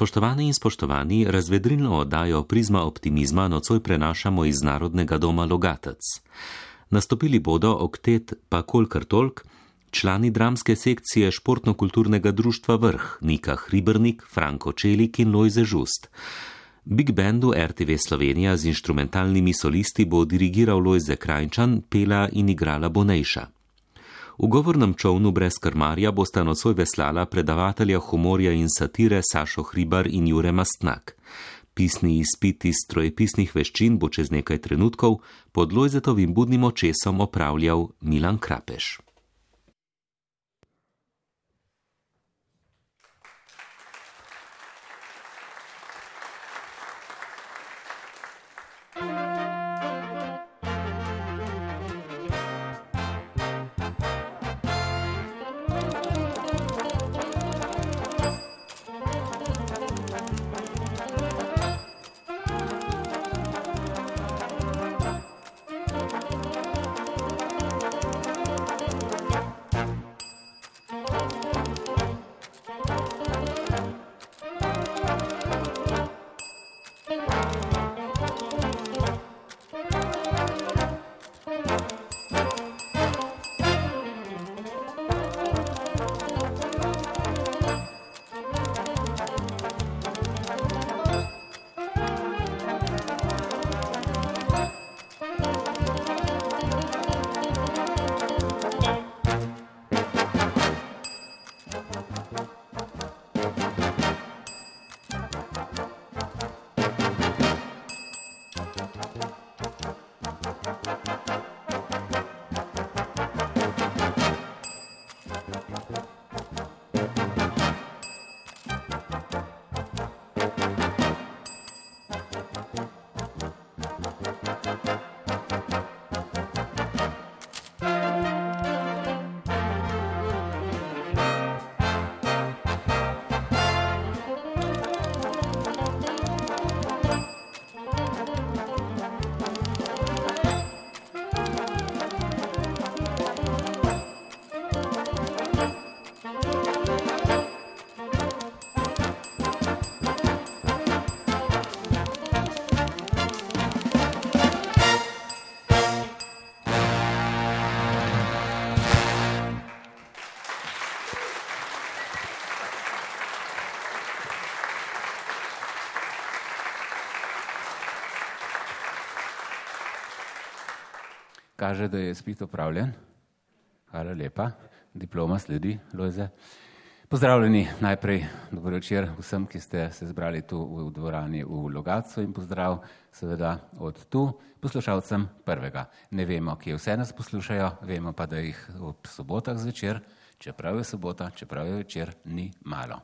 Spoštovani in spoštovani, razvedrilno oddajo Prizma optimizma nocoj prenašamo iz Narodnega doma Logatec. Nastopili bodo oktet pa kolikor tolk, člani dramske sekcije Športno-kulturnega društva Vrh, Nika Hribernik, Franko Čelik in Lojze Žust. Big Bandu RTV Slovenija z instrumentalnimi solisti bo dirigiral Lojze Krajčan, pela in igrala Bonejša. V govornem čovnu brez krmarja bosta nocoj veslala predavatelja humorja in satire Sašo Hribar in Jure Mastnak. Pisni izpit iz trojepisnih veščin bo čez nekaj trenutkov pod Lojzetovim budnim očesom opravljal Milan Krapeš. Kaže, da je spit opravljen. Hvala lepa. Diploma sledi, Lojze. Pozdravljeni najprej, dobro večer vsem, ki ste se zbrali tu v dvorani v Logacu in pozdrav seveda od tu poslušalcem prvega. Ne vemo, kje vse nas poslušajo, vemo pa, da jih ob sobotah zvečer, čeprav je sobota, čeprav je večer, ni malo.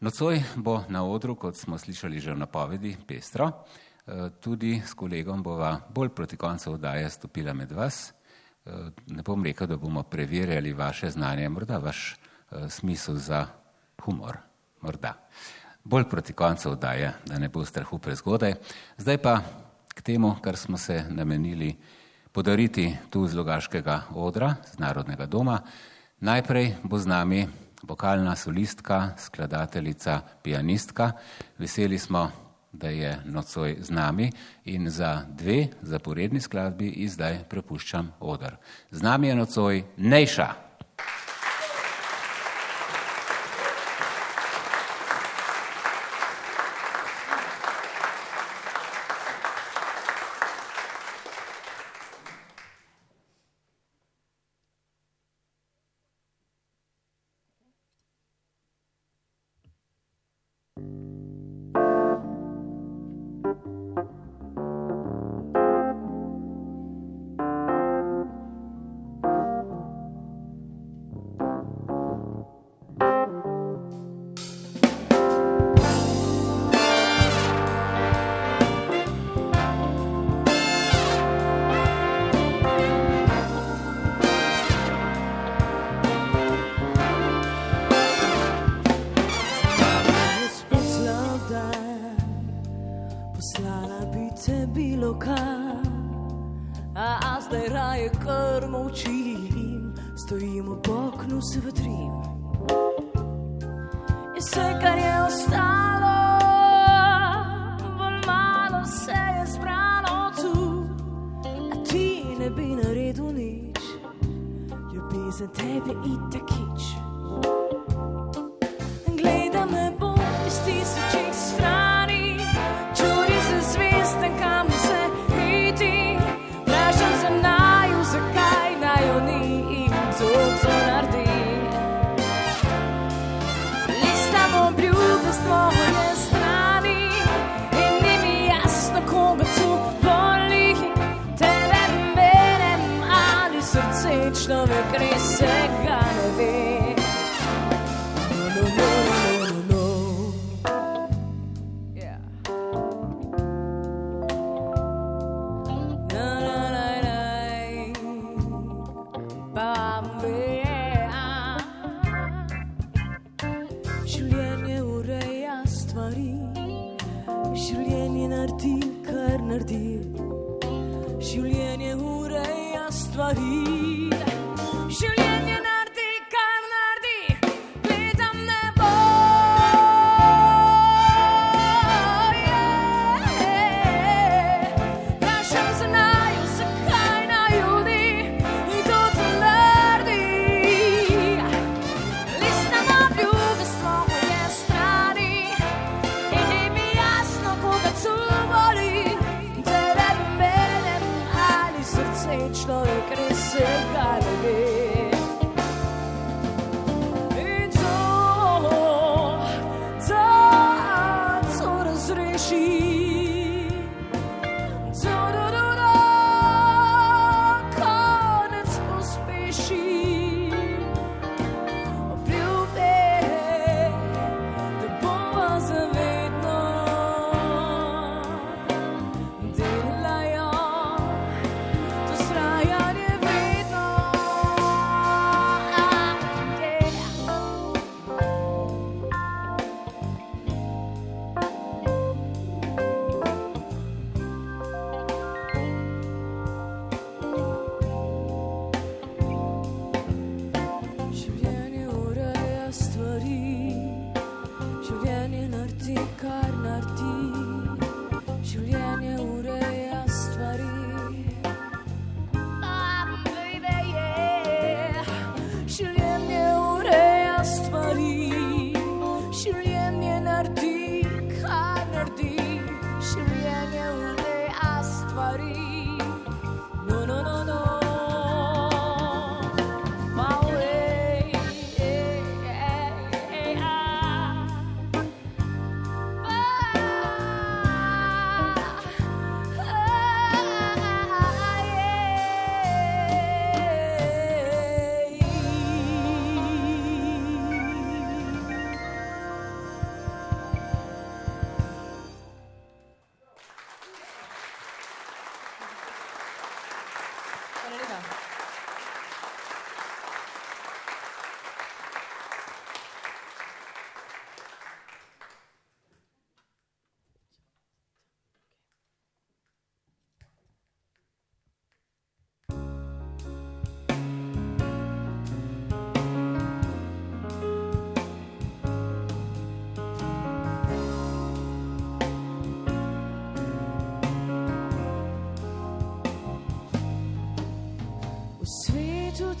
Nocoj bo na odru, kot smo slišali že v napovedi, pestro. Eh, tudi s kolegom bova bolj proti koncu oddaje stopila med vas. Eh, ne bom rekel, da bomo preverjali vaše znanje, morda vaš eh, smisel za humor, morda. Bolj proti koncu oddaje, da ne bo strahu prezgodaj. Zdaj pa k temu, kar smo se namenili podariti tu z Logaškega odra, z Narodnega doma. Najprej bo z nami vokalna solistka, skladateljica, pianistka. Veseli smo, da je nocoj z nami in za dve zaporedni skladbi izdaj prepuščam odr. Z nami je nocoj Nejša.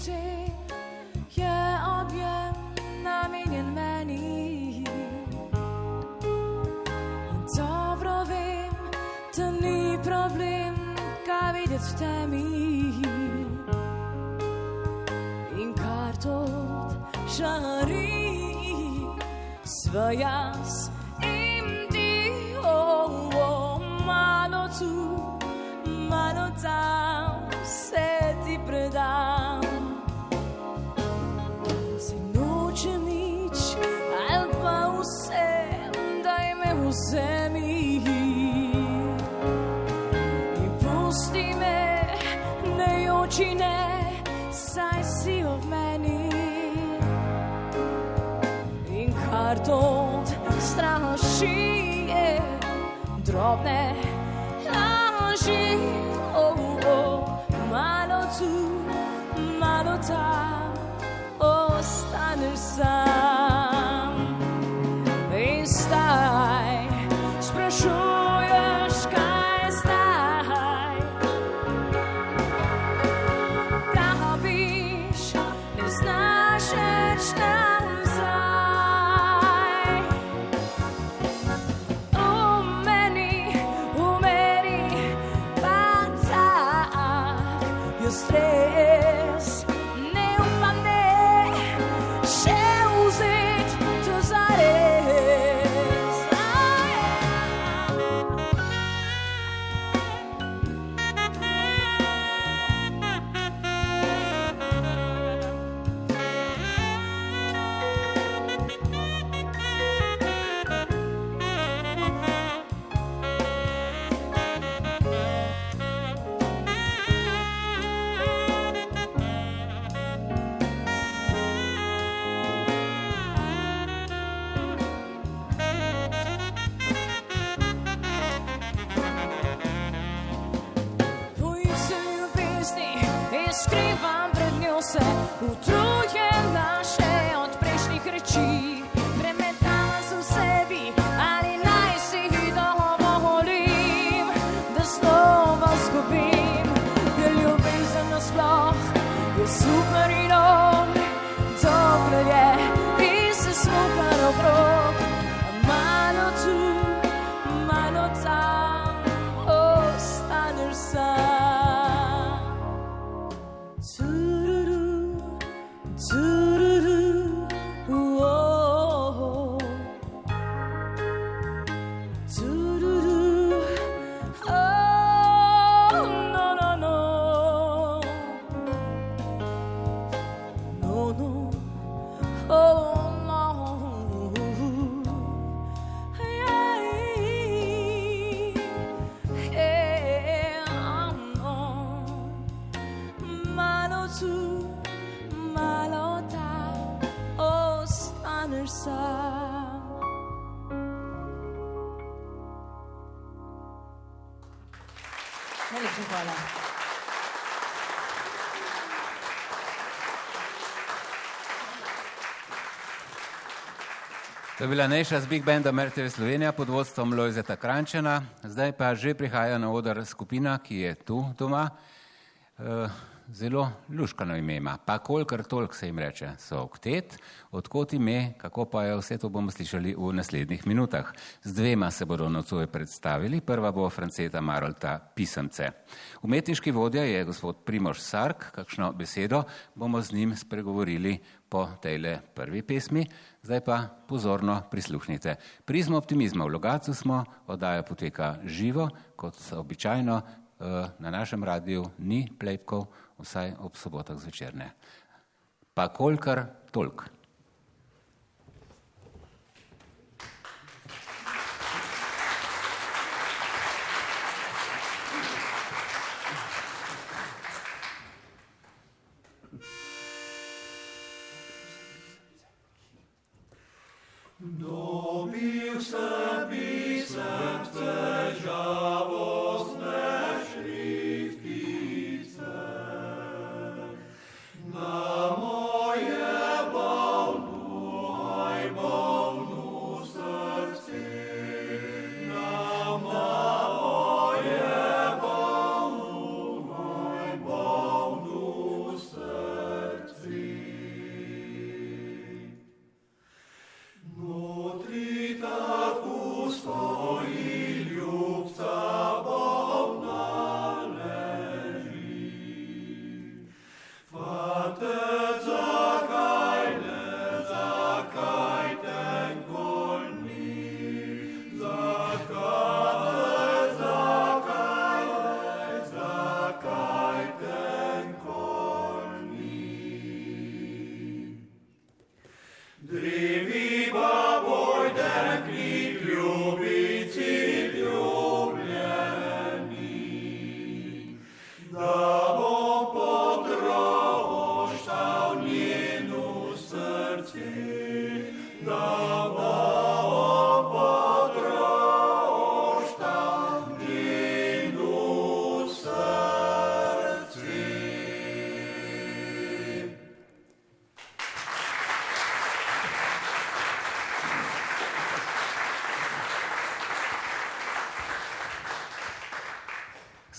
Ci je objem namenjen meni. In dobro vem, da ni problem, kaj videti v temi. In kar to šari, svoj jaz. drobne aży, o, o, malo tu, malo tam, ostaniesz sam. Se To je bila Neša z Big Bandom RTV Slovenija pod vodstvom Lojzeta Krančena. Zdaj pa že prihaja na odr skupina, ki je tu doma. Eh, Zelo luškano ime ima, pa kolikor tolk se jim reče, so oktet, odkot ime, kako pa je vse to bomo slišali v naslednjih minutah. Z dvema se bodo nocoj predstavili, prva bo Franceta Marolta Pisemce. Umetniški vodja je gospod Primož Sark, kakšno besedo bomo z njim spregovorili po tejle prvi pesmi, zdaj pa pozorno prisluhnite. Prizmo optimizma v Logacu smo, oddaja poteka živo, kot običajno eh, na našem radiju ni plejpkov, vsaj ob sobotah zvečerne. Pa kolikor tolk. Dominus sabi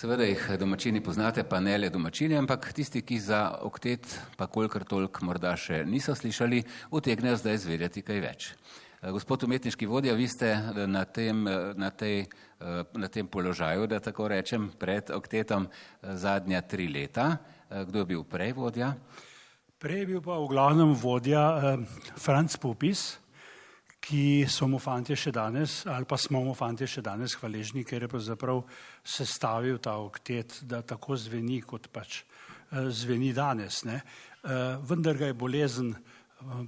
Seveda jih domačini poznate, pa ne le domačini, ampak tisti, ki za oktet pa kolikor tolk morda še niso slišali, utegnejo zdaj izvedeti kaj več. Eh, Gospod umetniški vodja, vi ste eh, na tem, eh, na tej, eh, na tem položaju, da tako rečem, pred oktetom eh, zadnja tri leta. Eh, Kdo je bil prej vodja? Prej je bil pa v glavnem vodja eh, Franc Pupis, ki so mu fantje še danes, ali pa smo mu fantje še danes hvaležni, ker je pravzaprav sestavil ta oktet, da tako zveni, kot pač eh, zveni danes. Ne. Eh, vendar ga je bolezen eh,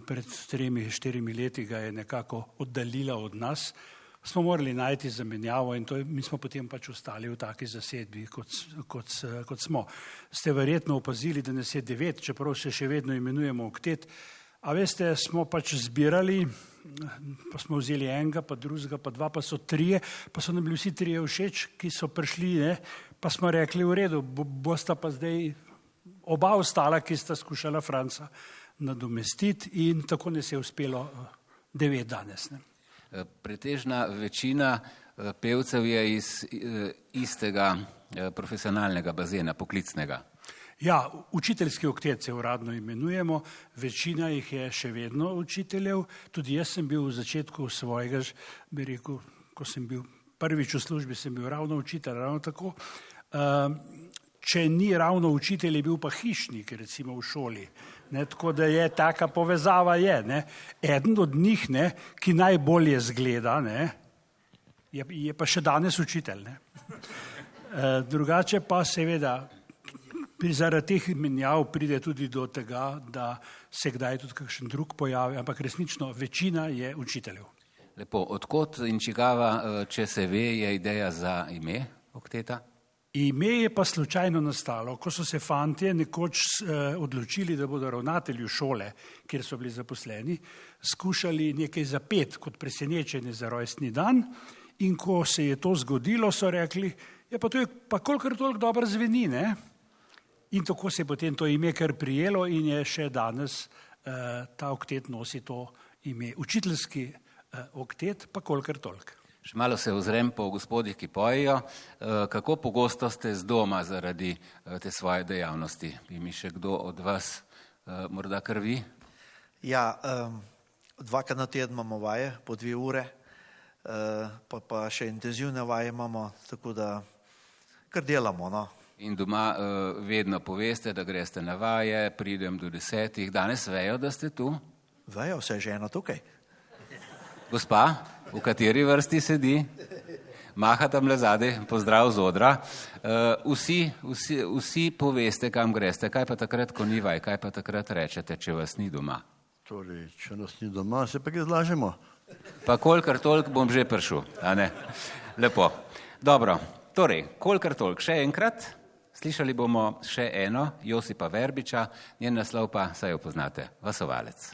pred tremi, štirimi leti ga je nekako oddaljila od nas. Smo morali najti zamenjavo in je, mi smo potem pač ostali v taki zasedbi, kot, kot, kot smo. Ste verjetno opazili, da nas je devet, čeprav se še vedno imenujemo oktet. A veste, smo pač zbirali, pa smo vzeli enega, pa drugega, pa dva, pa so trije, pa so nam bili vsi trije všeč, ki so prišli, ne? pa smo rekli, v redu, bo, bosta pa zdaj oba ostala, ki sta skušala Franca nadomestiti in tako ne se je uspelo eh, devet danes. Ne. Eh, Pretežna večina eh, pevcev je iz istega profesionalnega bazena, poklicnega. Ja, učiteljski oktet se uradno imenujemo, večina jih je še vedno učiteljev, tudi jaz sem bil v začetku svojega, bi rekel, ko sem bil prvič v službi, sem bil ravno učitelj, ravno tako. Um, če ni ravno učitelj, je bil pa hišnik, recimo v šoli. Ne, tako da je taka povezava je. Ne. Eden od njih, ne, ki najbolje zgleda, ne, je, je pa še danes učitelj. Ne. Eh, Drugače pa seveda Zaradi teh menjav pride tudi do tega, da se kdaj tudi kakšen drug pojavi, ampak resnično večina je učiteljev. Lepo, odkot in čigava, eh, če se ve, je ideja za ime okteta? Ime je pa slučajno nastalo, ko so se fantje nekoč eh, odločili, da bodo ravnatelju šole, kjer so bili zaposleni, skušali nekaj zapet kot presenečenje za rojstni dan. In ko se je to zgodilo, so rekli, ja pa to je pa kolikor toliko dobro zveni, ne? In tako se je potem to ime kar prijelo in je še danes eh, ta oktet nosi to ime. Učiteljski eh, oktet, pa kolikor toliko. Še malo se ozrem po gospodih, ki pojejo. Eh, Kako pogosto ste z doma zaradi eh, te svoje dejavnosti? Bi mi še kdo od vas, eh, morda kar vi? Ja, um, dvakrat na teden imamo vaje, po dve ure, uh, pa, pa še intenzivne vaje imamo, tako da kar delamo. No. In doma uh, vedno poveste, da greste na vaje, pridem do desetih. Danes vejo, da ste tu. Vejo, vse je žena tukaj. Gospa, v kateri vrsti sedi? Maha tam le zadaj, pozdrav z odra. Uh, vsi, vsi, vsi poveste, kam greste. Kaj pa takrat, ko ni vaj, kaj pa takrat rečete, če vas ni doma? Torej, če nas ni doma, se pa kaj zlažemo. Pa kolikor toliko bom že prišel, a ne? Lepo. Dobro, torej, kolikor toliko, še enkrat. Slišali bomo še eno, Josipa Verbiča, njen naslov pa, saj jo poznate, Vasovalec.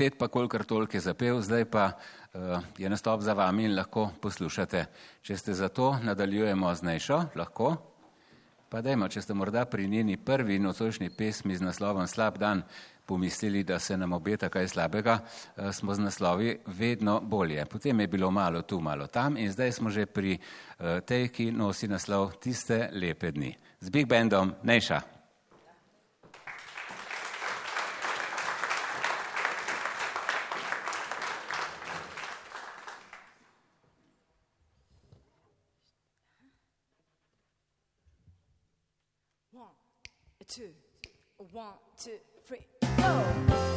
oktet pa kolikor toliko je zapel, zdaj pa uh, je nastop za vami in lahko poslušate. Če ste za to, nadaljujemo z Nejšo, lahko. Pa dajmo, če ste morda pri njeni prvi nocojšnji pesmi z naslovom Slab dan pomislili, da se nam obeta kaj slabega, uh, smo z naslovi vedno bolje. Potem je bilo malo tu, malo tam in zdaj smo že pri uh, tej, ki nosi naslov Tiste lepe dni. Z Big Bandom Nejša. Two, one, two, three, go.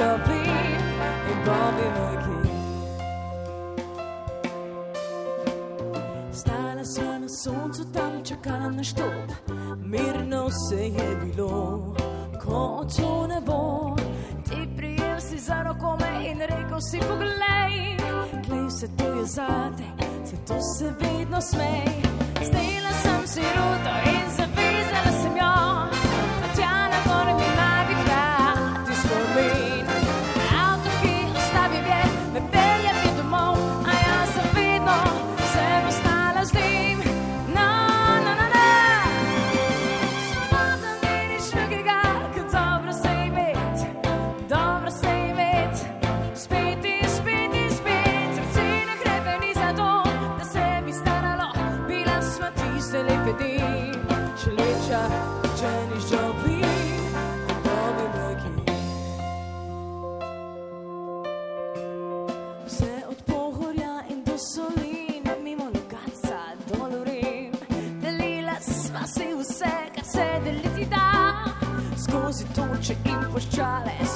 Jenny Joplin in Bobby McGee. Stala sva na soncu tam, čakala na štop, mirno se je bilo, ko to ne bo. Ti prijel si za roko me in rekel si poglej, klej se to je zate, zato se vedno smej. Zdela sem si ruto in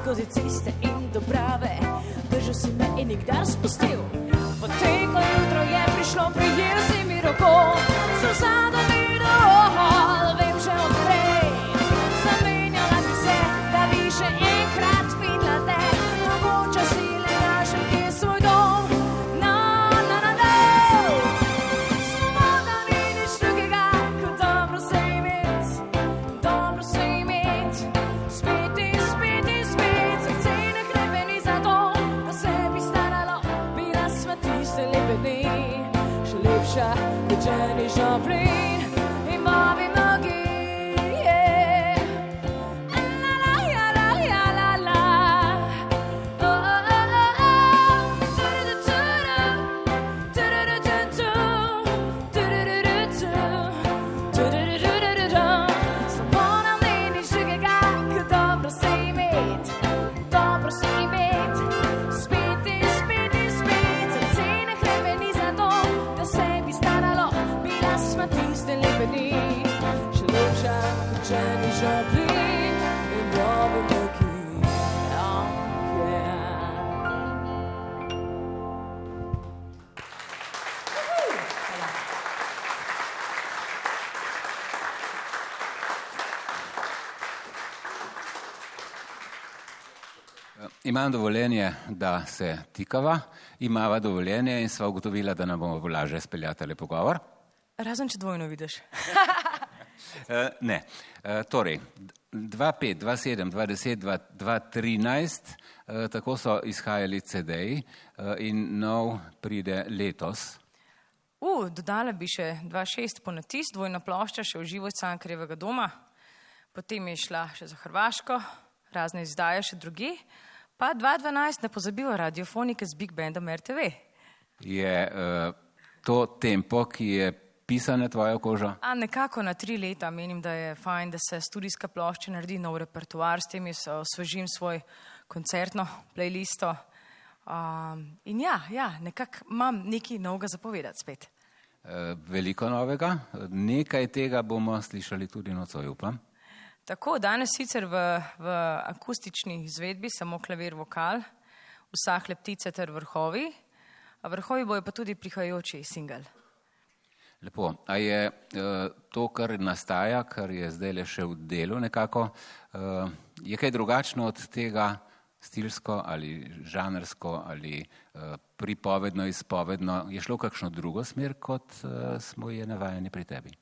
skozi ceste in dobrave. Držal si me in nikdar spustil. Potem, ko jutro je prišlo, prijel si mi roko. Imam dovoljenje, da se tikava, imava dovoljenje in sva ugotovila, da nam bomo lažje speljati pogovor. Razen če dvojno vidiš. Uh, ne. Uh, torej, 2.5, 2.7, 2.10, 2.13, uh, tako so izhajali CD-ji uh, in nov pride letos. Uh, dodala bi še 2.6 ponatis, dvojna plošča še v živo iz Cankarjevega doma, potem je šla še za Hrvaško, razne izdaje še drugi, pa 2.12 ne pozabiva radiofonike z Big Bandom RTV. Je uh, to tempo, ki je pisan na tvojo kožo? A nekako na tri leta menim, da je fajn, da se studijska plošča naredi nov repertoar, s tem jaz osvežim svoj koncertno playlisto. Um, in ja, ja nekako imam nekaj novega zapovedati spet. Uh, veliko novega, nekaj tega bomo slišali tudi nocoj, upam. Tako, danes sicer v, v akustični izvedbi samo klavir vokal, vsahle ptice ter vrhovi, a vrhovi bojo pa tudi prihajajoči singel. Lepo. A je uh, to, kar nastaja, kar je zdaj le še v delu nekako, uh, je kaj drugačno od tega stilsko ali žanrsko ali uh, pripovedno, izpovedno? Je šlo kakšno drugo smer, kot smo je navajeni pri tebi?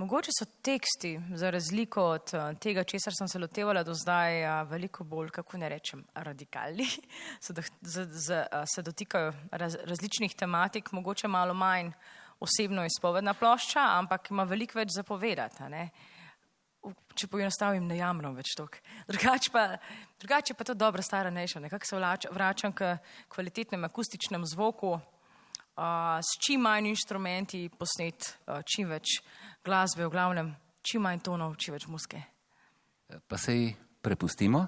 Mogoče so teksti, za razliko od eh, tega, česar sem se lotevala do zdaj, eh, veliko bolj, kako ne rečem, radikalni, se, do, z, z, eh, se dotikajo raz, različnih tematik, mogoče malo manj osebno izpovedna plošča, ampak ima veliko več zapovedati. Če poenostavim, ne jamram več tok. Drugače pa, drugač pa to dobro stara neša, nekako se vračam k kvalitetnem akustičnem zvoku, s čim manj inštrumenti posnet, čim več glasbe, v glavnem, čim manj tonov, čim več muske. Pa se jih prepustimo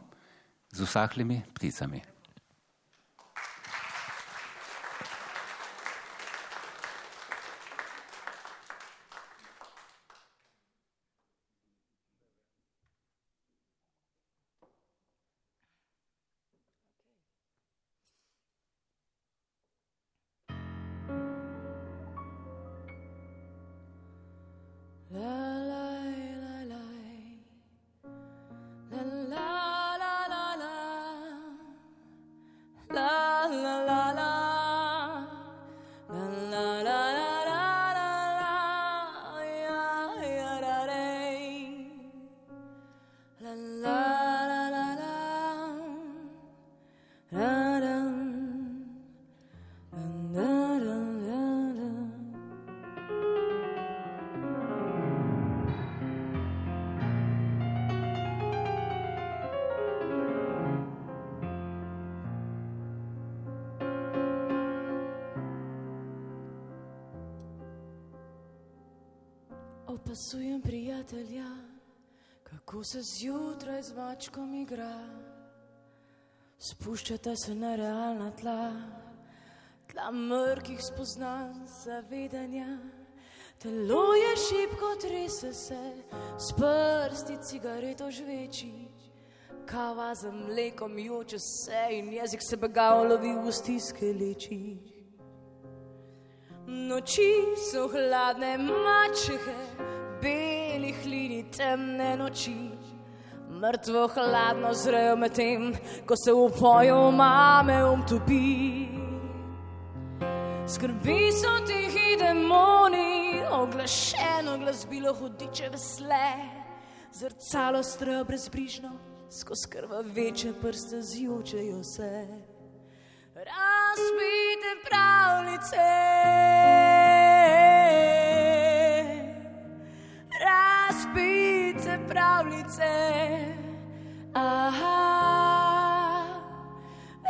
z vsaklimi pticami. Zjutraj z mačkom igra. Spuščata se na realna tla, tla mrkih spoznanj, zavedanja. Telo je šipko, trese se, s prsti cigareto žveči. Kava za mlekom joče se in jezik se begal lovi v stiske leči. Noči so hladne mačehe, belih linij temne noči. Mrtvo hladno zrejo med tem, ko se v poju mame umtopi. Skrbi so tihi demoni, oglašeno glasbilo hudiče vesle, zrcalo strojo brezbrižno, skozi krvaveče prste zjučejo se. Razbite pravljice. Razbite pravljice. Aha,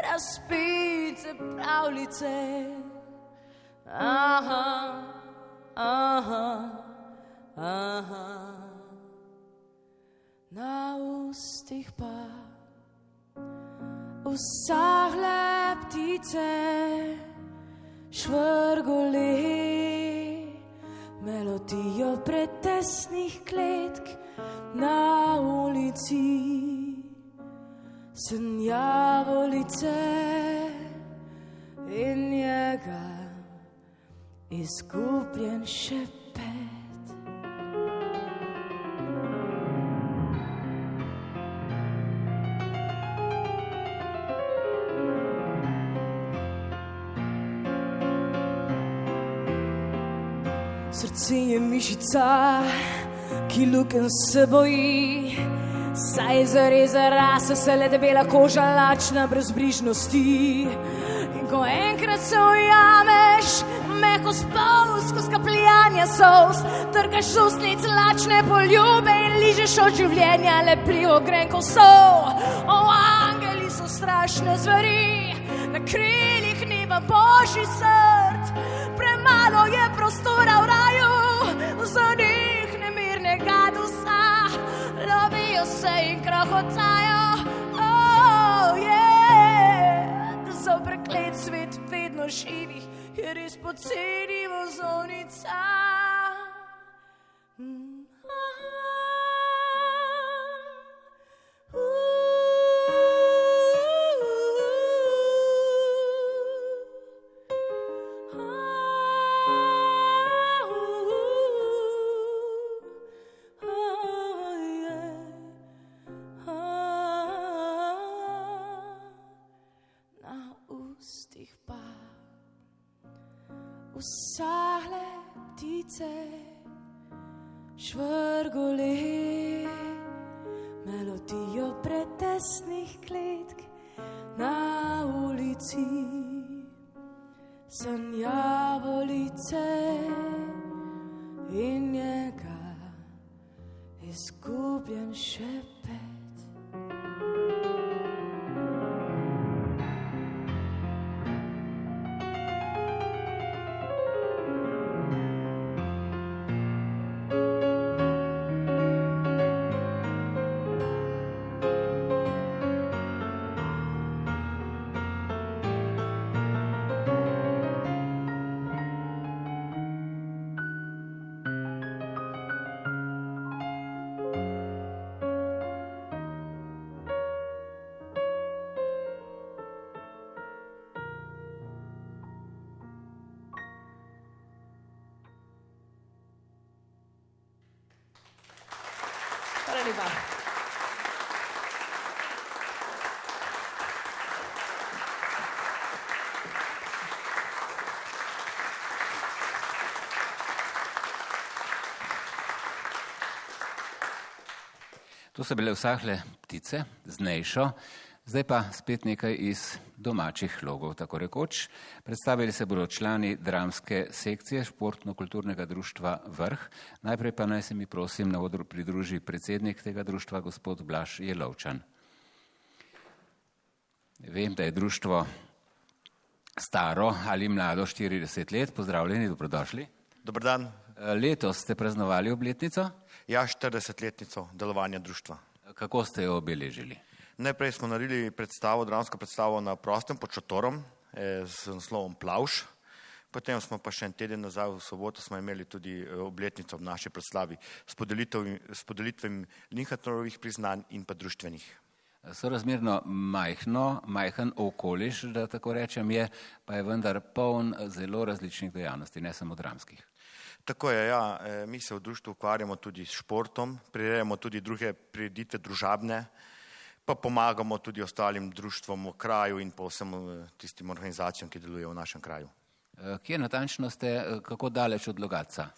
razbite pravljice. Aha, aha, aha. Na ustih pa usahle ptice, švrguli, melodijo pretesnih kletk na ulici, senjavolice in njega izgubljen šepet. Srce je mišica, ki luken se boji, saj zareza rase se le debela koža lačna brezbrižnosti. In ko enkrat se ujameš, meho spol, skozi kapljanja sos, trgaš ustnic lačne poljube in ližeš od življenja lepljivo grenko so. O, angeli so strašne zveri, na krilih nima božji srd, premalo je prostora v raju, in krahotajo. Oh, yeah. Da so preklet svet vedno živih, je res poceni vozovnica. Mm, švrgole, melodijo pretesnih kletk na ulici, sem javolice in njega izgubljen šepet. Lepa. To so bile vsahle ptice z nejšo, zdaj pa spet nekaj iz domačih logov, tako rekoč. Predstavili se bodo člani dramske sekcije Športno-kulturnega društva Vrh. Najprej pa naj se mi prosim na odru pridruži predsednik tega društva, gospod Blaž Jelovčan. Vem, da je društvo staro ali mlado 40 let. Pozdravljeni, dobrodošli. Dobar dan. Letos ste praznovali obletnico. Ja, 40-letnico delovanja društva. Kako ste jo obeležili? Najprej smo naredili predstavo, dramsko predstavo na prostem pod šotorom eh, z naslovom Plavš. Potem smo pa še en teden nazaj, v soboto, smo imeli tudi eh, obletnico v naši predstavi s s podelitvijo Linhartovih priznanj in pa društvenih. Sorazmerno majhno, majhen okoliš, da tako rečem, je, pa je vendar poln zelo različnih dejavnosti, ne samo dramskih. Tako je, ja, eh, mi se v društvu ukvarjamo tudi s športom, prirejamo tudi druge prireditve družabne, pa pomagamo tudi ostalim društvom v kraju in pa vsem eh, tistim organizacijam, ki delujejo v našem kraju. Eh, Kje natančno ste, eh, kako daleč od Logatca?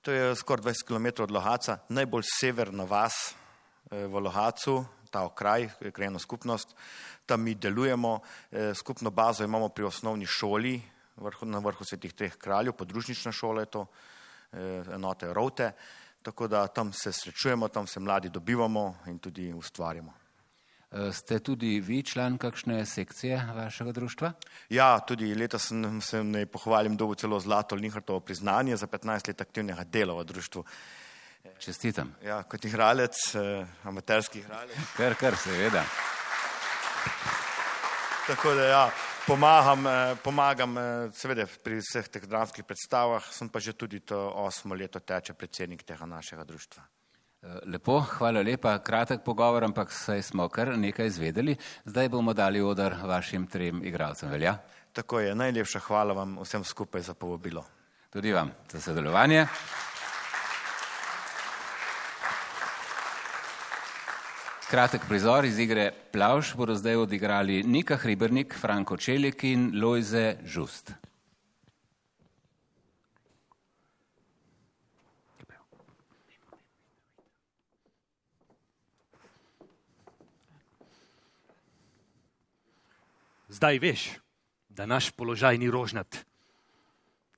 To je skoraj 20 km od Lohaca, najbolj severna vas v Lohacu, ta okraj, krajno skupnost. Tam mi delujemo, skupno bazo imamo pri osnovni šoli na vrhu svetih treh kraljev, podružnična šola je to, enote Rote, tako da tam se srečujemo, tam se mladi dobivamo in tudi ustvarjamo. Eh, Ste tudi vi član kakšne sekcije vašega društva? Ja, tudi letos sem se ne pohvalim, dobil celo zlato Linhartovo priznanje za 15 let aktivnega dela v društvu. Čestitam. Ja, kot igralec, eh, amaterski igralec. Kar, kar, seveda. Tako da ja, pomagam, eh, pomagam eh, seveda pri vseh teh dramskih predstavah, sem pa že tudi to osmo leto teče predsednik tega našega društva. Lepo, hvala lepa. Kratek pogovor, ampak saj smo kar nekaj izvedeli. Zdaj bomo dali odar vašim trem igralcem. Velja? Tako je, najlepša hvala vam vsem skupaj za povabilo. Tudi vam za sodelovanje. Kratek prizor iz igre Plavš bodo zdaj odigrali Nika Hribernik, Franko Čelik in Lojze Žust. Zdaj veš, da naš položaj ni rožnat.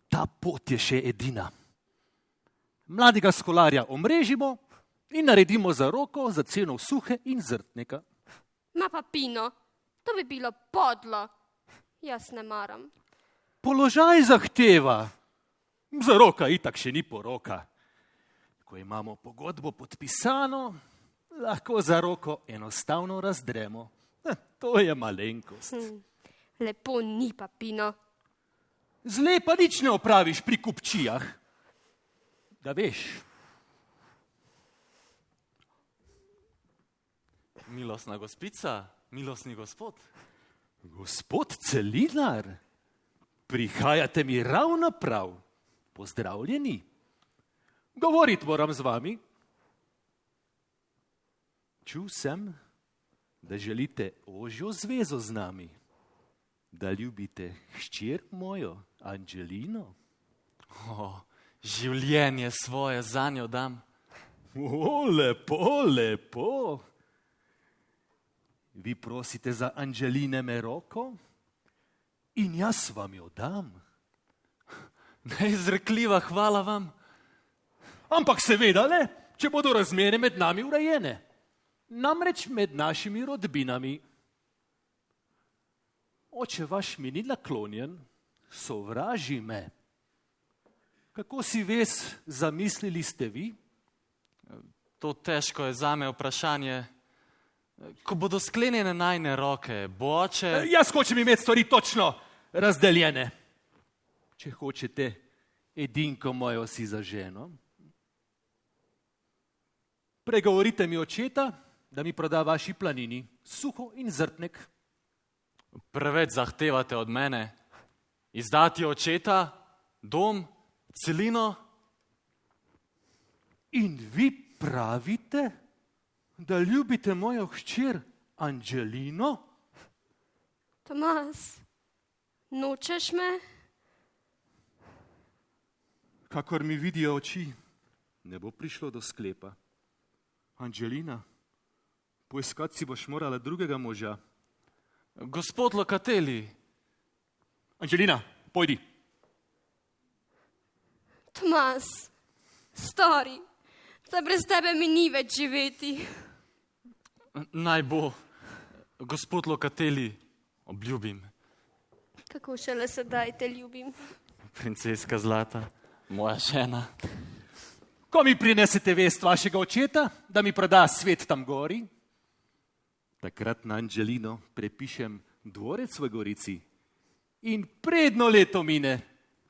Ta pot je še edina. Mladega skolarja omrežimo in naredimo za roko za ceno suhe in zrtnega. Ma pa pino, to bi bilo podlo. Jaz ne maram. Položaj zahteva, za roka itak še ni poroka. Ko imamo pogodbo podpisano, lahko za roko enostavno razdremo. Eh, To je malenkost. Lepo ni pa pino. Zle pa nič ne opraviš pri kupčijah. Da veš, Milostna gospica, milostni gospod. gospod Celinar, prihajate mi ravno prav. Pozdravljeni. Govoriti moram z vami. Čul sem, da želite ožjo zvezo z nami, da ljubite hčer mojo, Angelino. O, življenje svoje za njo dam. O, lepo, lepo. Vi prosite za Angeline Meroko in jaz vam jo dam. Neizrekljiva hvala vam. Ampak seveda le, če bodo razmere med nami urejene. Namreč med našimi rodbinami. Oče vaš mi ni naklonjen, sovraži me. Kako si ves zamislili ste vi? To težko je za me vprašanje. Ko bodo sklenjene najne roke, boče. Jaz hočem imeti stvari točno razdeljene. Če hočete edinko mojo si za ženo, pregovorite mi očeta, da mi proda vaši planini, suho in zrtnek. Preveč zahtevate od mene. Izdati očeta, dom, celino. In vi pravite, da ljubite mojo hčer Angelino? Tomas, nočeš me? Kakor mi vidijo oči, ne bo prišlo do sklepa. Angelina, poiskati si boš morala drugega moža. Gospod Lokateli, Angelina, pojdi. Tomas, stori, da brez tebe mi ni več živeti. naj bo. Gospod Lokateli, obljubim. Kako šele sedaj te ljubim. Princeska Zlata, moja žena. Ko mi prinesete vest vašega očeta, da mi proda svet tam gori, takrat na Angelino prepišem dvorec v Gorici in predno leto mine,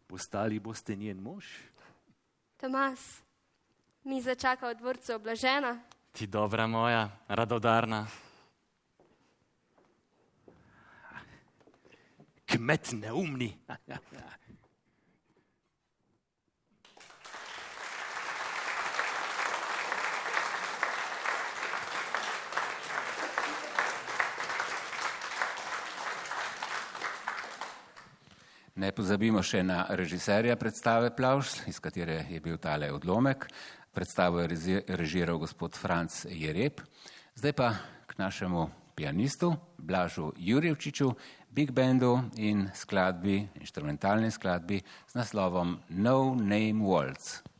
postali boste njen mož. Tomas, mi začaka v dvorcu oblažena. Ti dobra moja, radodarna. Kmet neumni. Ne pozabimo še na režiserja predstave Plavš, iz katere je bil tale odlomek. Predstavo je režiral gospod Franc Jereb. Zdaj pa k našemu pianistu Blažu Jurjevčiču, big bandu in skladbi, inštrumentalni skladbi z naslovom No Name Waltz.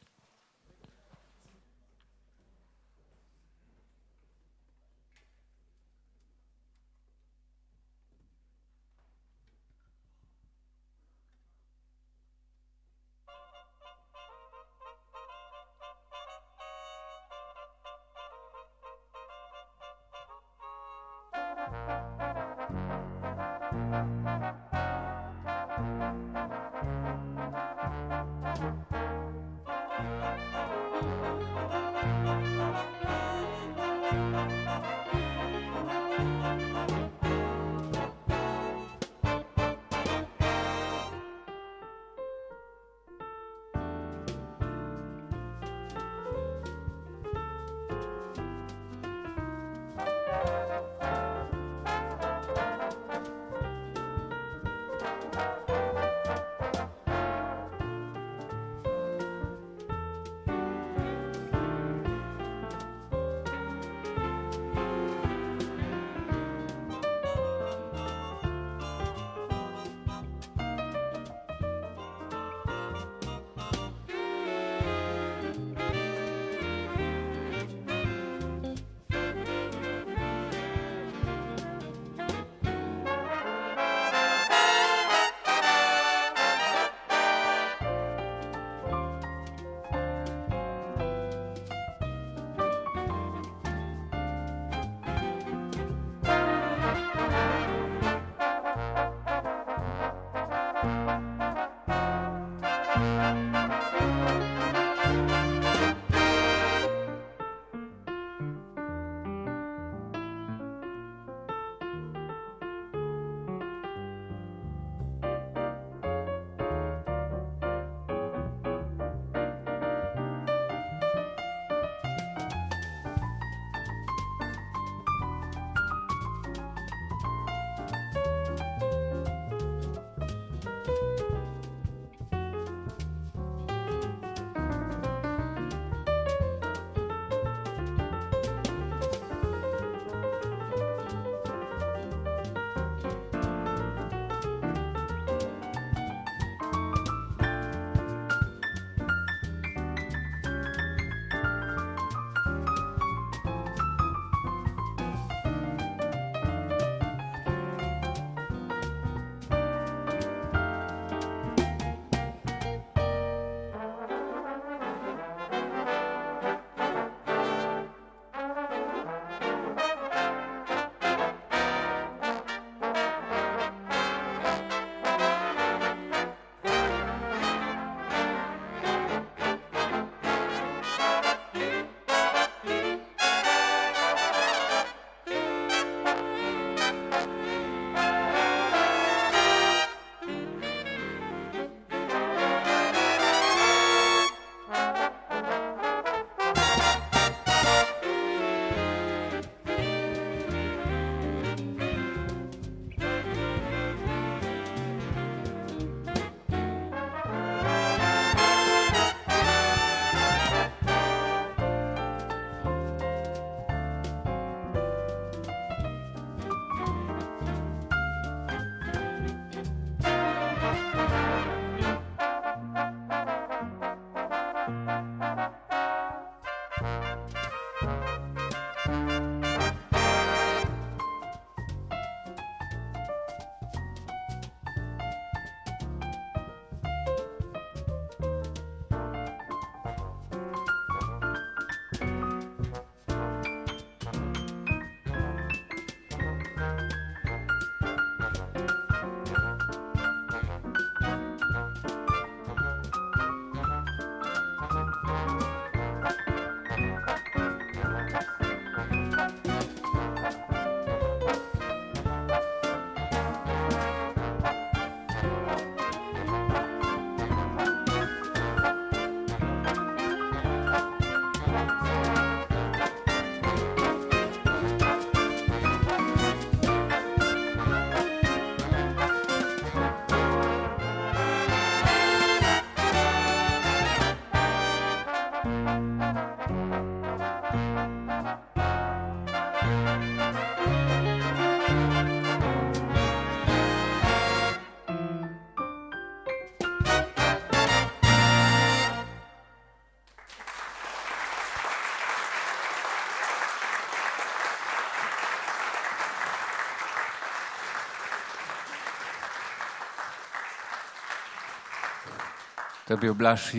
To je bil Blaž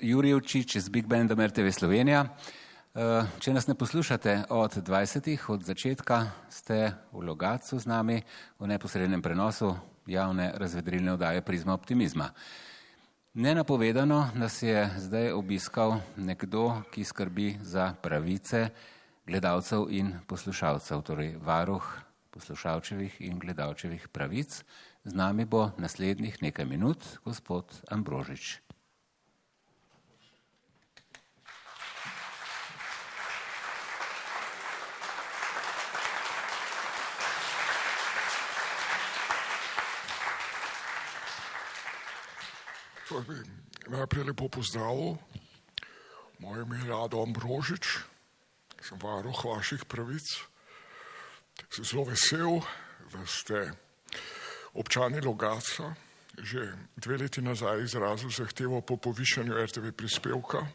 Jurjevčič z Big Bandom RTV Slovenija. Eh, Če nas ne poslušate od 20. od začetka, ste v Logacu z nami v neposrednem prenosu javne razvedrilne oddaje Prizma optimizma. Nenapovedano nas je zdaj obiskal nekdo, ki skrbi za pravice gledalcev in poslušalcev, torej varuh poslušalčevih in gledalčevih pravic. Z nami bo naslednjih nekaj minut gospod Ambrožič. Torej, najprej lepo pozdravil. Moje ime je Rado Ambrožič, sem varuh vaših pravic. Sem zelo vesel, da ste občani Logaca že dve leti nazaj izrazili zahtevo po povišanju RTV prispevka.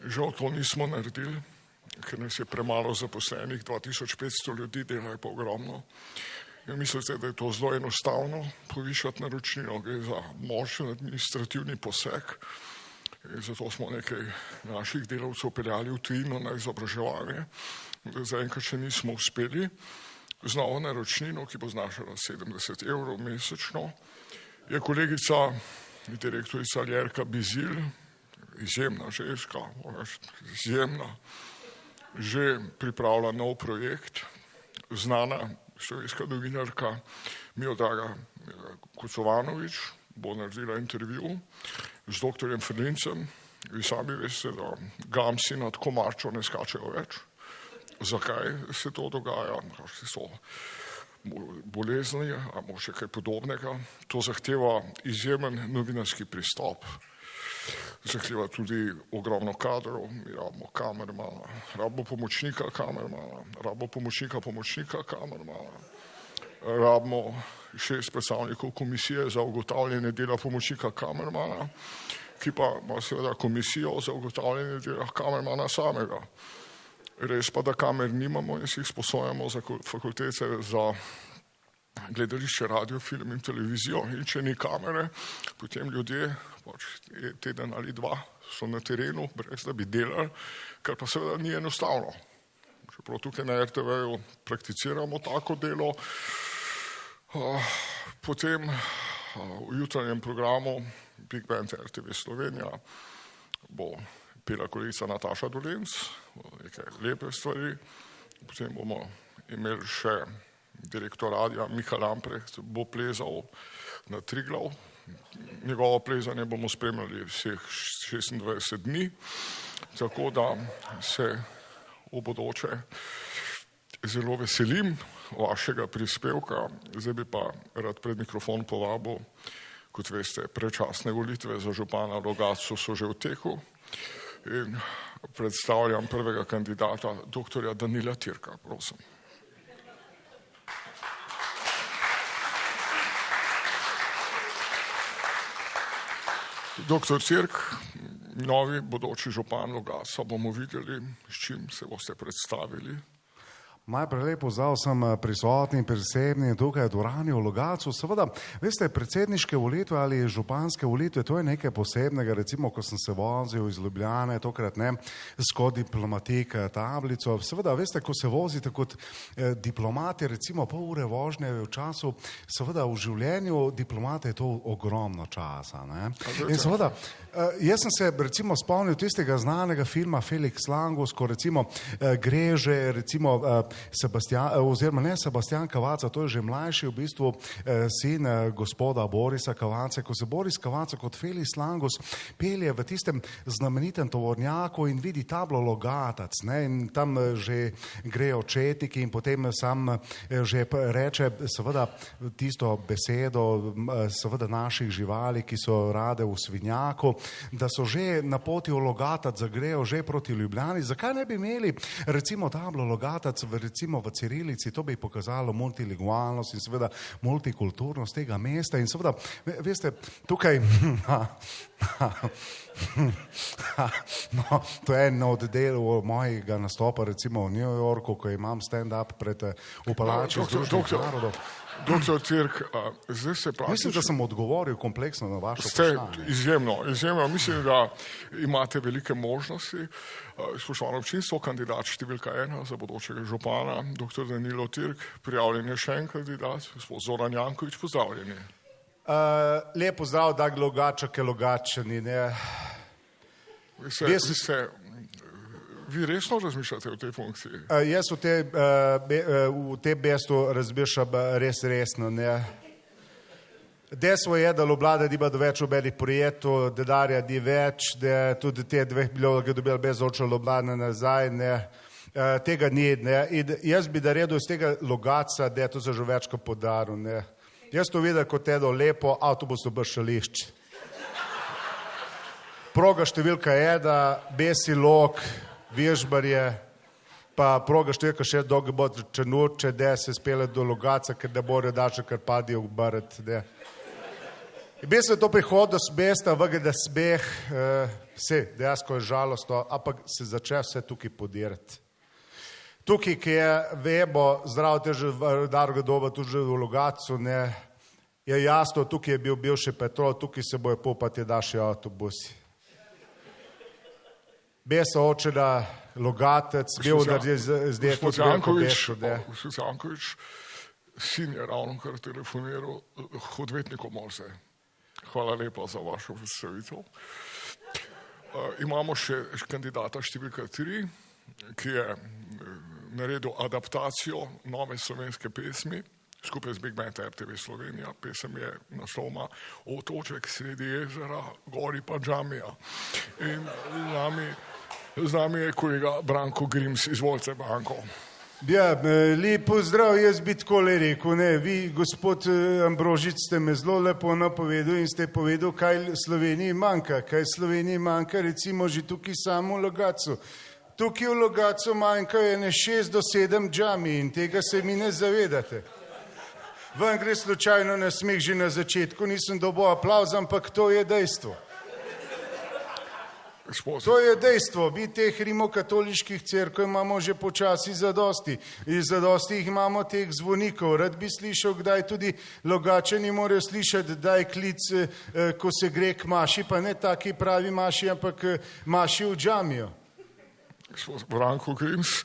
Žal to nismo naredili, ker nas je premalo zaposlenih, 2500 ljudi dela je pa ogromno. In mislite, da je to zelo enostavno povišati naročnino, gre za močen administrativni poseg. In zato smo nekaj naših delavcev peljali v tujino na izobraževanje. Zaenkrat še nismo uspeli z novo naročnino, ki bo znašala 70 evrov mesečno. Je kolegica, direktorica Ljerka Bizil, izjemna ženska, izjemna, že pripravlja nov projekt, znana slovenska novinarka Miodraga Kocovanovič bo naredila intervju z doktorjem Frlincem. Vi sami veste, da gamsi nad komarčo ne skačejo več. Zakaj se to dogaja? Kakšne so bolezni ali še kaj podobnega. To zahteva izjemen novinarski pristop. Zahteva tudi ogromno kadrov, mi rabimo kamermana, rabimo pomočnika kamermana, rabimo pomočnika pomočnika kamermana, rabimo šest predstavnikov komisije za ugotavljanje dela pomočnika kamermana, ki pa ima seveda komisijo za ugotavljanje dela kamermana samega. Res pa, da kamer nimamo in si jih sposojamo za fakultete za gledališče, radio, film in televizijo. In če ni kamere, potem ljudje pač teden ali dva so na terenu, brez da bi delali, kar pa seveda ni enostavno. Čeprav tukaj na RTV-ju prakticiramo tako delo, potem v jutranjem programu Big Band RTV Slovenija bo pela kolegica Nataša Dolenc, nekaj lepe stvari, potem bomo imeli še direktor radija Miha Lamprecht, bo plezal na Triglav, njegovo plezanje bomo spremljali vseh 26 dni, tako da se v bodoče zelo veselim vašega prispevka. Zdaj bi pa rad pred mikrofon povabil, kot veste, prečasne volitve za župana Logacu so že v teku in predstavljam prvega kandidata, doktorja Danila Tirka, prosim. Doktor Cirk, novi bodoči župan Logasa, bomo videli, s čim se boste predstavili. Najprej lepo zdrav sem prisotni, prisebni tukaj v dvorani v Logacu. Seveda, veste, predsedniške volitve ali županske volitve, to je nekaj posebnega. Recimo, ko sem se vozil iz Ljubljane, tokrat ne, skozi diplomatik tablico. Seveda, veste, ko se vozite kot eh, diplomati, recimo pol ure vožnje v času, seveda v življenju diplomata je to ogromno časa. Ne? In seveda, eh, jaz sem se recimo spomnil tistega znanega filma Felix Langus, ko recimo eh, gre že recimo eh, Sebastian, oziroma ne Sebastian Kavaca, to je že mlajši v bistvu eh, sin eh, gospoda Borisa Kavaca, ko se Boris Kavaca kot Felix Langus pelje v tistem znamenitem tovornjaku in vidi tablo Logatac ne, in tam eh, že grejo četiki in potem sam eh, že reče seveda tisto besedo eh, seveda naših živali, ki so rade v svinjaku, da so že na poti v Logatac, da grejo že proti Ljubljani. Zakaj ne bi imeli recimo tablo Logatac v, recimo v Cirilici, to bi pokazalo multilingualnost in seveda multikulturnost tega mesta in seveda, ve- veste, tukaj no, to je en od delov mojega nastopa recimo v New Yorku, ko imam stand-up pred eh, v palači Doktor, Združenih doktor. Doktor Tirk, a, zdaj se pravi. Mislim, da sem odgovoril kompleksno na vaše vprašanje. izjemno, izjemno. Mislim, da imate velike možnosti. Spoštovano občinstvo, kandidat številka ena za bodočega župana, dr. Danilo Tirk, prijavljen je še en kandidat, gospod Zoran Jankovič, pozdravljeni. Uh, lepo zdrav, da glogača, ke logačani. Ne? Vi, se, Jaz- vi, se, vi resno razmišljate o tej funkciji? Uh, jaz v tej, uh, be, uh, v tej bestu razmišljam res resno. Ne? Dejstvo je, da Ljubljana nima več obelih projektov, denarja ni več, da tudi te dveh milijonov, ki je dobila brez oča Ljubljana nazaj, ne, uh, tega ni. Ne. In jaz bi naredil iz tega logaca, da je to se že večkrat podaril. Ne. Jaz to vidim kot eno lepo avtobusno bršališče. Proga številka ena, besi lok, vežbarje, pa proga številka še dolgo bo črnuče, da se spele do logaca, ker ne bodo dače, ker padijo v. In Bi se to prihodno smesta, vge da smeh, eh, vse dejansko je žalostno, ampak se začne vse tukaj podirati. Tukaj, ki je, vemo, zdravo te že v Darga doba, tudi že v Logacu, ne, je jasno, tukaj je bil bivši Petrol, tukaj se bojo popati naši avtobusi. Besa očena, Logatec, bil naredi z- zdaj kot Jankovič, ne. gospod Jankovič, sin je ravno kar telefoniral eh, odvetniku Morze. Hvala lepa za vašo predstavitev. Uh, imamo še kandidata številka tri, ki je eh, naredil adaptacijo nove slovenske pesmi skupaj z Big Band RTV Slovenija. Pesem je naslovna Otoček sredi jezera, gori pa džamija. In z nami, z nami je kolega Branko Grims, izvolite Branko. Ja, eh, lep pozdrav, jaz bi tako le rekel. Ne. Vi, gospod eh, Ambrožic, ste me zelo lepo napovedali in ste povedali, kaj Sloveniji manjka. Kaj Sloveniji manjka, recimo že tukaj samo v Logacu. Tukaj v Logacu manjkajo ene šest do sedem džami in tega se mi ne zavedate. Vam gre slučajno na smeh že na začetku, nisem dobil aplauz, ampak to je dejstvo. To je dejstvo. Mi teh rimokatoliških crkv imamo že počasi zadosti. In zadosti jih imamo teh zvonikov. Rad bi slišal, kdaj tudi logačani morajo slišati, da je klic, eh, ko se gre k maši, pa ne taki pravi maši, ampak eh, maši v džamijo. Gospod Branko Grims,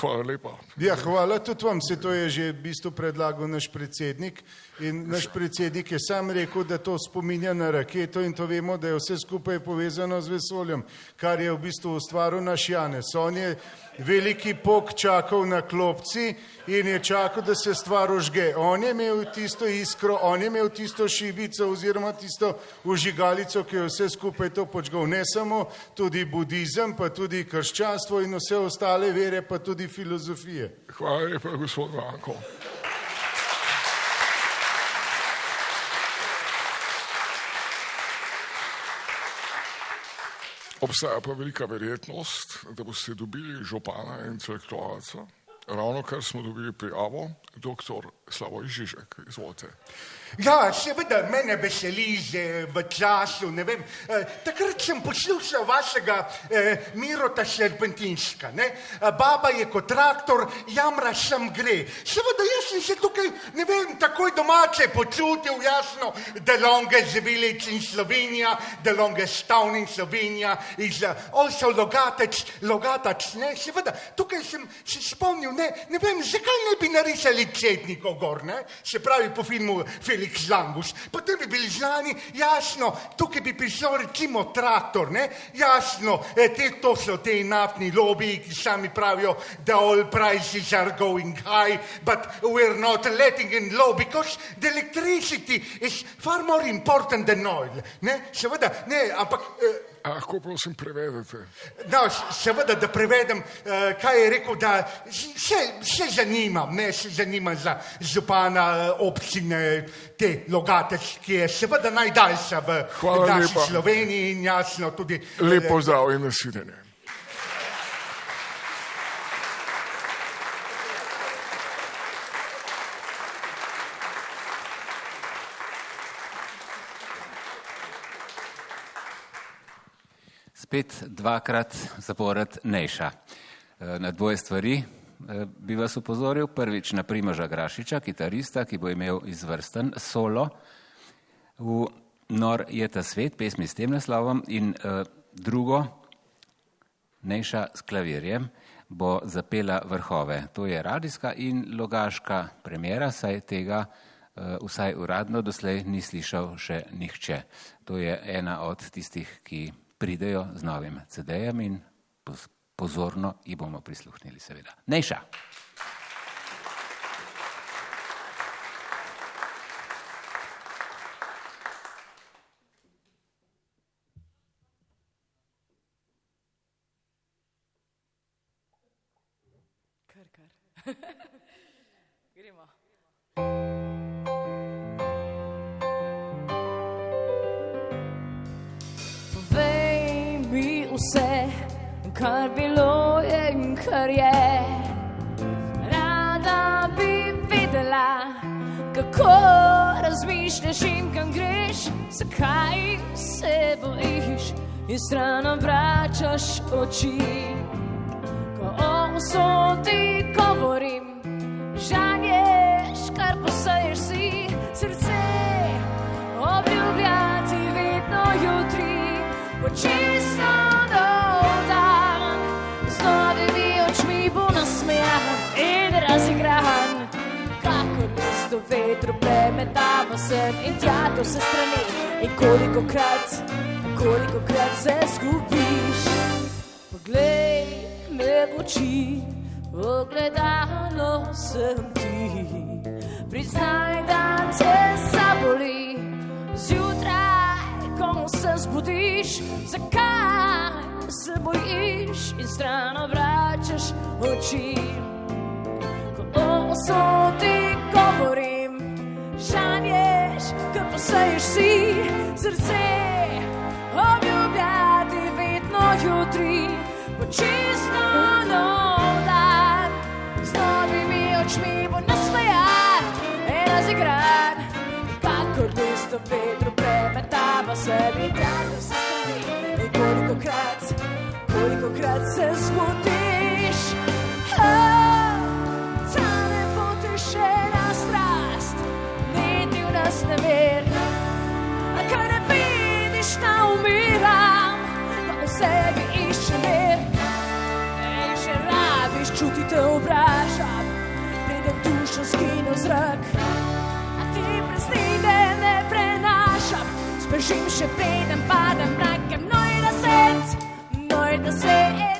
hvala lepa. Ja, hvala tudi vam, se to je že v bistvu predlagal naš predsednik in naš predsednik je sam rekel, da to spominja na raketo in to vemo, da je vse skupaj povezano z vesoljem, kar je v bistvu ustvaril naš Janez. On je veliki pok čakal na klopci in je čakal, da se stvar ožge. On je imel tisto iskro, on je imel tisto šibico oziroma tisto užigalico, ki je vse skupaj to počgal. Ne samo tudi budizem, pa tudi krščanstvo in vse ostale vere, pa tudi filozofije. Hvala lepa, gospod Branko. Obstaja pa velika verjetnost, da boste dobili župana intelektualca. Ravno kar smo dobili prijavo, dr. Slavoj Žižek, izvolite. Ja, seveda mene veseli že v času, vem. Eh, takrat sem poslušal vašega eh, Mirota Serpentinska. Ne? Eh, Baba je kot traktor, jamra sem gre. Seveda jaz sem se tukaj, ne vem, takoj domače počutil, jasno, the longest village in Slovenija, the longest town in Slovenija, is uh, also Logatec, Logatac, ne? Seveda, tukaj sem se spomnil, ne, ne vem, zakaj ne bi narisali Cetnikov gor, ne? Se pravi po filmu Felix Langus. Potem bi bili znani, jasno, tukaj bi prišel recimo traktor, ne? Jasno, eh, te, to so te naftni lobiji, ki sami pravijo, da all prices are going high, but we're not letting in low because the electricity is far more important than oil. Ne? Seveda, ne, ampak eh, A lahko prosim prevedete? No, seveda, da prevedem, eh, kaj je rekel, da se, se zanimam, ne se zanimam za župana eh, občine te Logatec, ki je seveda najdaljša v Hvala naši lepa. Sloveniji in jasno tudi. Lep pozdrav in nasvidenje. Spet dvakrat zapored Nejša. Eh, Na dvoje stvari Eh, Bi vas upozoril prvič na Primoža Grašiča, kitarista, ki bo imel izvrsten solo v Nor je ta svet, pesmi s tem naslovom in uh, drugo, Nejša s klavirjem, bo zapela vrhove. To je radijska in logaška premjera, saj tega vsaj uradno doslej ni slišal še nihče. To je ena od tistih, ki pridejo z novim CD-jem in poz- pozorno ji bomo prisluhnili, seveda. Nejša. In stran obračaš oči. Ko o usodi govorim, žanješ, kar posaješ si srce, obljubljati vedno jutri, bo čisto nov dan, z novimi očmi bo nasmejan in razigran. V vetru premetava sem in tja do vse strani in koliko krat, koliko krat se zgubiš. Poglej me v oči, ogledalo sem ti. Priznaj, da te zaboli, zjutraj, ko se zbudiš, zakaj se bojiš in stran obračaš oči. Ko o usodi govorim, žanješ, ko posaješ si srce, obljubljati vedno jutri, bo čisto nov dan, z novimi očmi bo nasmejan in razigran, kakor list v vetru premetava se mi tako se strani in koliko krat, koliko krat se zbudiš. Oh, v zrak. A ti presnide ne prenašam, sprežim še preden padem mrakem. Noj na svet, noj na svet,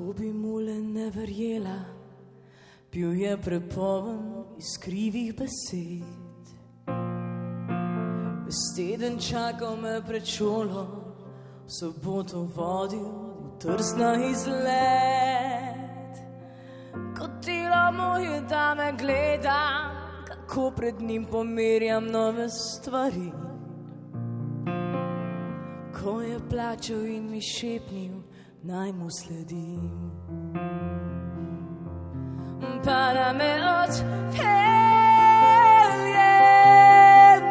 Ko bi mu le ne verjela, bil je prepoln iz krivih besed. Ves teden čakal me pred šolo, v soboto vodil v trsna izlet. Kot telo moje, da me gleda, kako pred njim pomirjam nove stvari. Ko je plačal in mi šepnil, naj mu sledim. Pa da me odpelje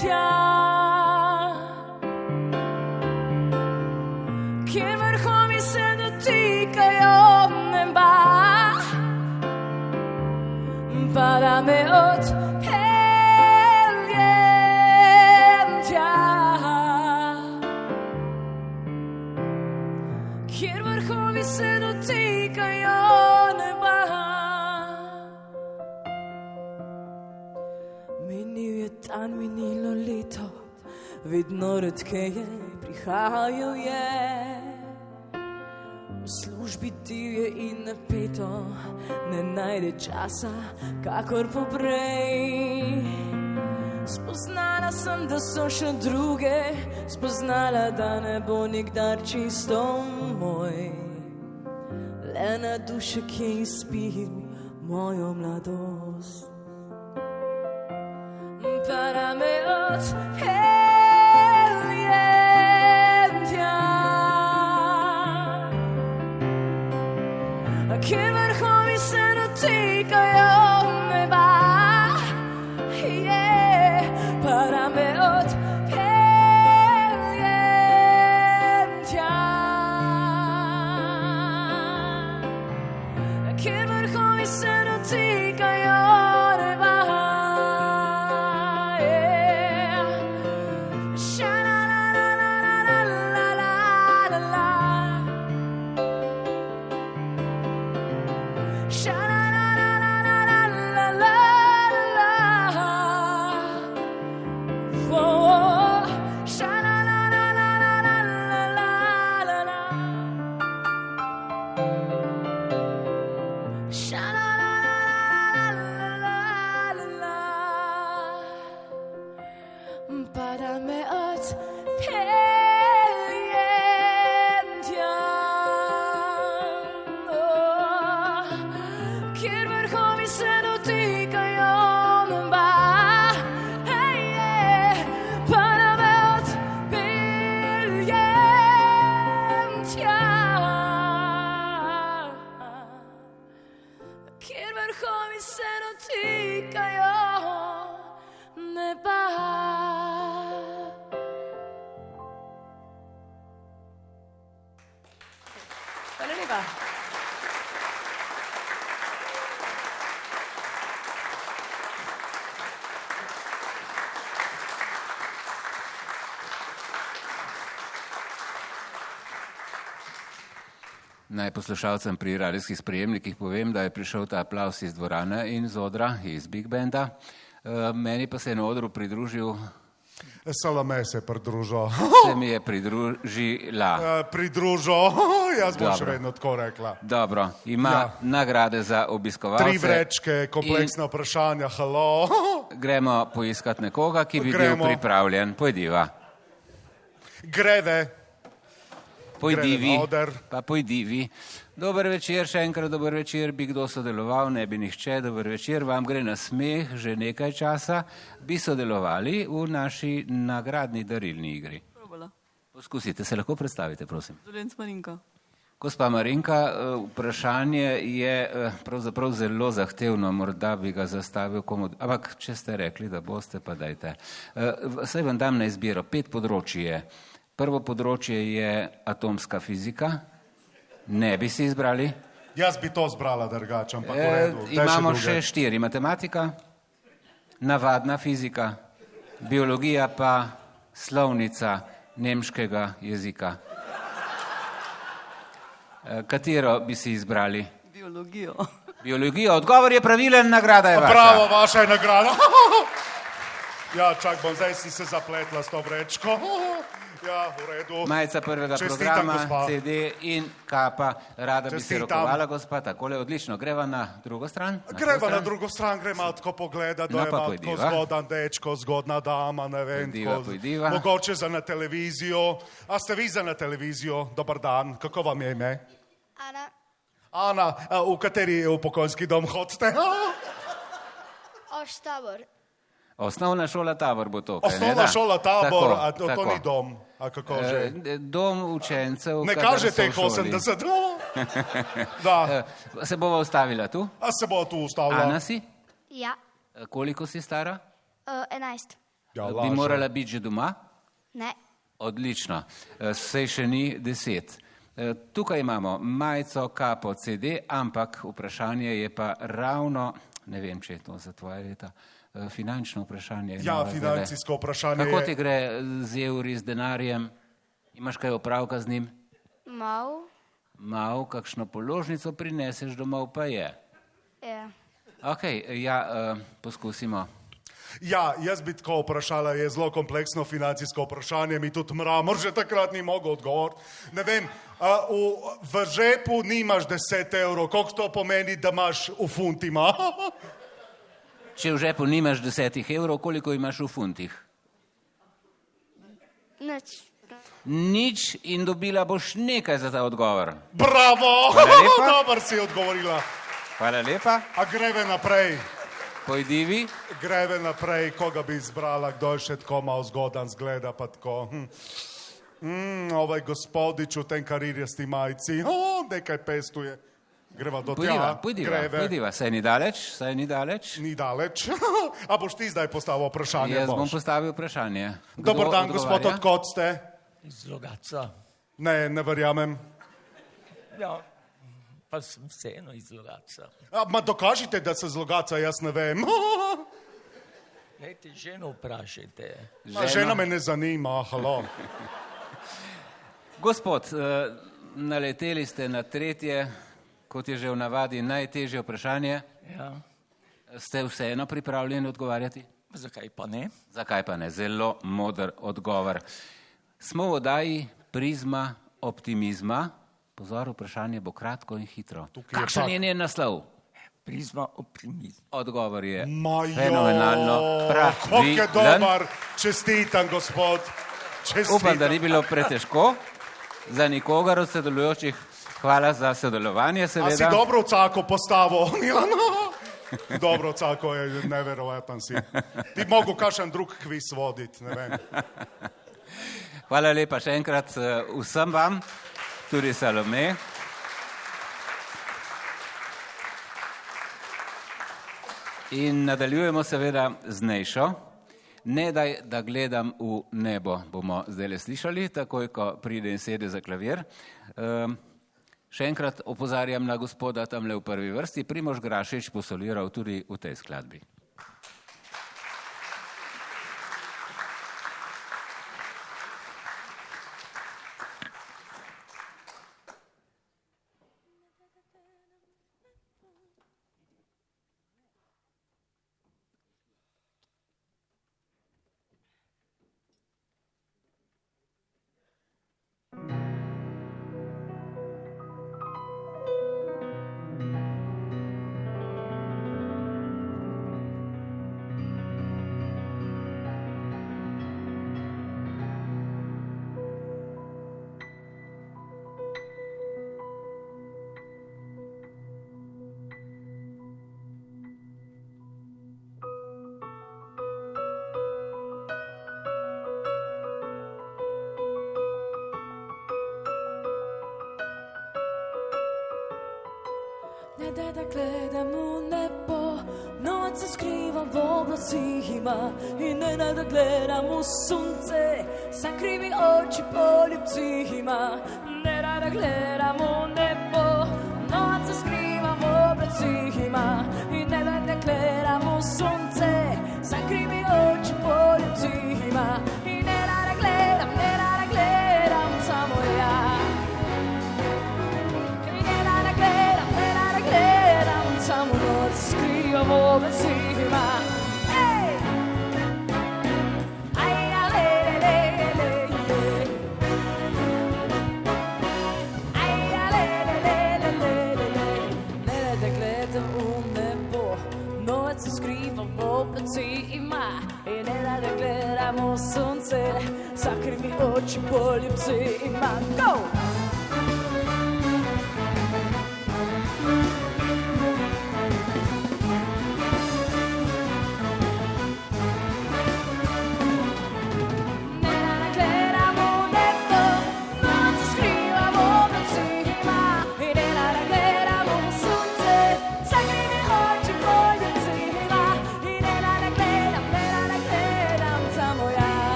tja, kjer vrhovi se dotikajo neba. Pa da me odpelje dan, minilo leto, vedno redkeje prihajal je. V službi divje in napeto, ne najde časa, kakor poprej. Spoznala sem, da so še druge, spoznala, da ne bo nikdar čisto moj. Le na dušek je izpil mojo mladost. Pa da me odpelje Naj poslušalcem pri radijskih sprejemnikih povem, da je prišel ta aplaus iz dvorane in z odra, iz Big Benda. Eh, Meni pa se je na odru pridružil, Salome se je pridružil. se mi je pridružila. Eh, Pridružil, jaz bom še Dobro. vedno tako rekla. Dobro, ima Ja. nagrade za obiskovalce. Tri vrečke, kompleksna vprašanja, halo. Gremo poiskat nekoga, ki bi Gremo. bil pripravljen. Pojdiva. Greve. Pojdi vi. Pa pojdi vi. Dober večer, še enkrat dober večer. Bi kdo sodeloval, ne bi nihče. Dober večer, vam gre na smeh že nekaj časa. Bi sodelovali v naši nagradni darilni igri. Probala. Poskusite, se lahko predstavite, prosim. Dolenc Marinka. Gospa Marinka, eh, vprašanje je eh, pravzaprav zelo zahtevno, morda bi ga zastavil komu, ampak če ste rekli, da boste, pa dajte. Eh, Saj vam dam na izbiro, pet področji je. Prvo področje je atomska fizika, ne bi si izbrali. Jaz bi to zbrala drugače, ampak Eh, redu. Imamo druge. še štiri, matematika, navadna fizika, biologija pa slovnica nemškega jezika. Eh, Katero bi si izbrali? Biologijo. Biologijo, odgovor je pravilen, nagrada je vaša. Bravo, vaša je nagrada. Ja, čak bom, zdaj si se zapletla s to vrečko. Ja, v redu. Majica prvega Čestitam, programa, gospa. CD in kapa. Rada bi se Čestitam. rokovala, gospa, takole odlično. Greva na drugo stran. To na stran? drugo stran, gremo tako pogledati, da No, je tako pojdiva. zgodan dečko, zgodna dama, ne vem. Pojdiva, tako- pojdiva. Mogoče za na televizijo. A ste vi za na televizijo? Dobar dan, kako vam je ime? Ana, Ana, v kateri upokojenski dom hodite? oštabor. Osnovna šola tabor bo to. kaj ne, Osnovna da? šola tabor, Tako, a to, to tako. ni dom. A kako že? Eh, Dom učencev. Ne kadar kaže so teh v šoli. 80. Da. Eh, Se bova ustavila tu? A se bo tu ustavila? Ana si? Ja, Eh, Koliko si stara? uh, enajst. Ja, Bi laže. morala biti že doma? Ne. Odlično, sej še ni deset. Eh, Tukaj imamo majico, kapo, CD, ampak vprašanje je pa ravno, ne vem, če je to za tvoje leta, eh, finančno vprašanje. Ja, financijsko vprašanje Kako ti gre eh, z evri, z denarjem? Imaš kaj opravka z njim? Mal. Mal, kakšno položnico prineseš domov, pa je. Ja. Ok, ja, eh, poskusimo. Ja, jaz bi tako vprašala, je zelo kompleksno financijsko vprašanje, mi tudi mramor že takrat ni mogel odgovoriti. Ne vem, a, v, v žepu nimaš 10 evrov, koliko to pomeni, da imaš v funtima? Če v žepu nimaš desetih evrov, koliko imaš v funtih? Nič. Nič in dobila boš nekaj za ta odgovor. Bravo! Dobro si odgovorila. Hvala lepa. A greve naprej. Pojdivi. Greve naprej, koga bi izbrala, kdo je še tako malo zgodan zgleda, pa tako. Hm. Mm, ovaj gospodič v tem karirjasti majici, oh, nekaj pestuje. Greva do Pojdiva, tja, pojdiva, greve. pojdiva. Saj ni daleč, saj ni daleč. Ni daleč. A boš ti zdaj postavil vprašanje? Jaz bom boš? postavil vprašanje. Kdo Dobar dan, gospod, odgovarja? odkot ste? Iz Logaca. Ne, ne verjamem. Ja, pa sem vseeno iz Logaca. A, ma dokažite, da se zlogaca, jaz ne vem. Dajte ženo vprašajte. A, žena me ne zanima, halo. Gospod, eh, naleteli ste na tretje, kot je že v navadi, najtežje vprašanje. Ja. Ste vseeno pripravljeni odgovarjati? Zakaj pa ne? Zakaj pa ne? Zelo moder odgovor. Smo v oddaji prizma optimizma. Pozor, vprašanje bo kratko in hitro. je Kakšen je njen naslov? Prizma optimizma. Odgovor je Majo, fenomenalno Koliko je dober, čestitam, gospod. Čestitam. Upam, da ni bilo pretežko za nikogar od sodelujočih. Hvala za sodelovanje, A si seveda. dobro cako postavil, Milano? Dobro cako je, neverovatan si. Ti mogel kakšen drug kviz voditi, ne vem. Hvala lepa še enkrat eh, vsem vam, tudi Salome. In nadaljujemo seveda z Nejšo. Ne daj, da gledam v nebo, bomo zdaj le slišali, takoj, ko pride in sede za klavir. Um, še enkrat opozarjam na gospoda tamle v prvi vrsti, Primož Grašič posoliral tudi v tej skladbi.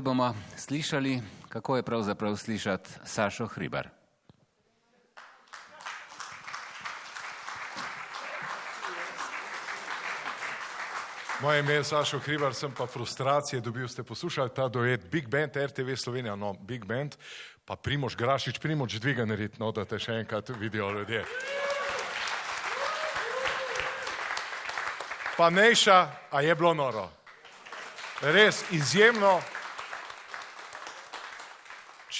Zdaj bomo slišali, kako je pravzaprav slišati Sašo Hribar. Moje ime je Sašo Hribar, sem pa frustracije dobil, ste poslušali ta dojet Big Band, RTV Slovenija, no Big Band, pa Primož Grašič, Primož dviga narediti, no da te še enkrat vidijo ljudje. Pa Neša, a je bilo noro. Res izjemno